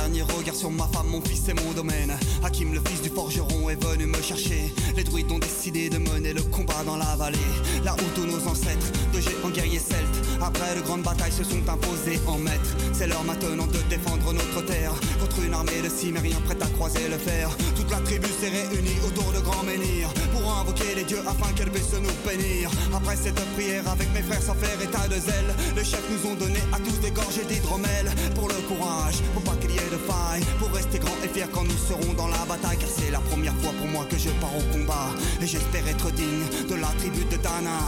dernier regard sur ma femme, mon fils et mon domaine. Hakim, le fils du forgeron, est venu me chercher. Les druides ont décidé de mener le combat dans la vallée. Là où tous nos ancêtres, de géants guerriers celtes, après de grandes batailles, se sont imposés en maîtres. C'est l'heure maintenant de défendre notre terre contre une armée de cimériens prête à croiser le fer. Toute la tribu s'est réunie autour de grands menhirs pour invoquer les dieux afin qu'elle puisse nous bénir. Après cette prière avec mes frères sans faire état de zèle, les chefs nous ont donné à tous des gorgées d'hydromel pour le courage, pour pas pour rester grand et fier quand nous serons dans la bataille. Car c'est la première fois pour moi que je pars au combat et j'espère être digne de la tribu de Dana.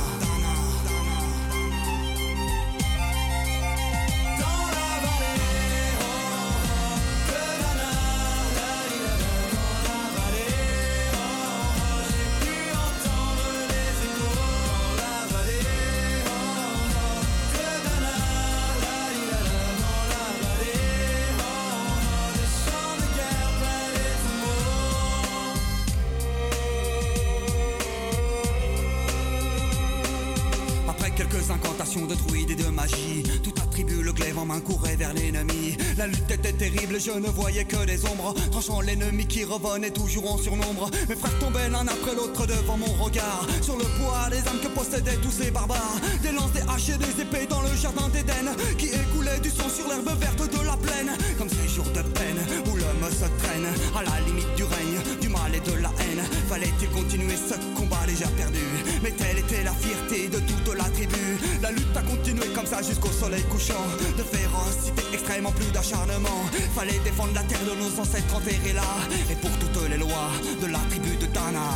La lutte était terrible, je ne voyais que des ombres, tranchant l'ennemi qui revenait toujours en surnombre. Mes frères tombaient l'un après l'autre devant mon regard, sur le poids des âmes que possédaient tous ces barbares. Des lances, des haches et des épées dans le jardin d'Éden, qui écoulait du sang sur l'herbe verte de la plaine. Comme ces jours de peine où l'homme se traîne à la limite du règne, du mal et de la haine. Fallait-il continuer ce combat déjà perdu? Mais telle était la fierté de toute la tribu. La lutte a continué comme ça jusqu'au soleil couchant. De férocité extrêmement plus d'acharnement. Fallait défendre la terre de nos ancêtres enterrés là. Et pour toutes les lois de la tribu de Dana.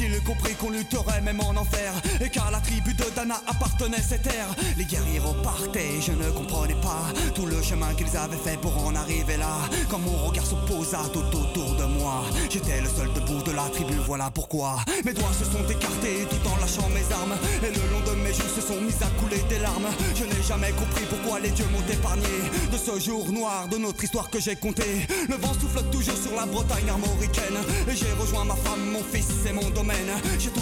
Avait-il compris qu'on lutterait même en enfer et qu'à la tribu de Dana appartenait ces terres Les guerriers repartaient, je ne comprenais pas tout le chemin qu'ils avaient fait pour en arriver là. Quand mon regard se posa tout autour de moi, j'étais le seul debout de la tribu, voilà pourquoi. Mes doigts se sont écartés tout en lâchant mes armes et le long de mes joues se sont mis à couler des larmes. Je n'ai jamais compris pourquoi les dieux m'ont épargné de ce jour noir de notre histoire que j'ai compté. Le vent souffle toujours sur la Bretagne armoricaine et j'ai rejoint ma femme, mon fils et mon domaine. J'ai tout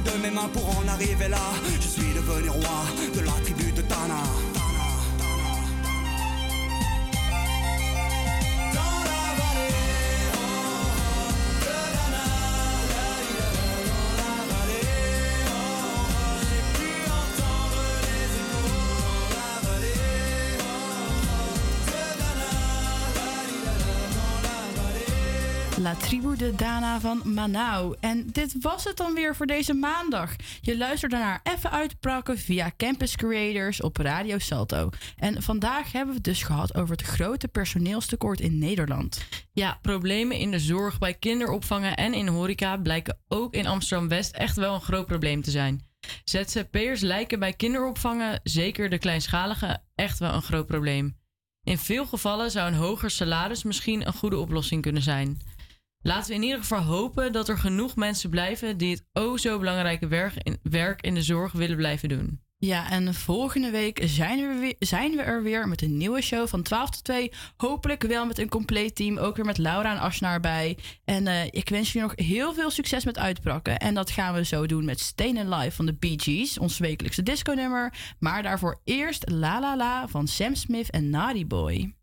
de mes mains pour en arriver là. Je suis devenu roi de la tribu de Tana. Tribu de Dana van Manau. En dit was het dan weer voor deze maandag. Je luisterde naar Even Uitprakken via Campus Creators op Radio Salto. En vandaag hebben we het dus gehad over het grote personeelstekort in Nederland. Ja, problemen in de zorg bij kinderopvangen en in horeca blijken ook in Amsterdam-West echt wel een groot probleem te zijn. ZZP'ers lijken bij kinderopvangen, zeker de kleinschalige, echt wel een groot probleem. In veel gevallen zou een hoger salaris misschien een goede oplossing kunnen zijn. Laten we in ieder geval hopen dat er genoeg mensen blijven die het o zo belangrijke werk in, werk in de zorg willen blijven doen. Ja, en volgende week zijn we, weer, zijn we er weer met een nieuwe show van 12 tot 2. Hopelijk wel met een compleet team. Ook weer met Laura en Asna erbij. En eh, ik wens jullie nog heel veel succes met uitbrakken. En dat gaan we zo doen met Stenen Live van de Bee Gees, ons wekelijkse disco-nummer. Maar daarvoor eerst La La La van Sam Smith en Naughty Boy.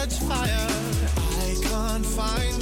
Catch fire. I can't find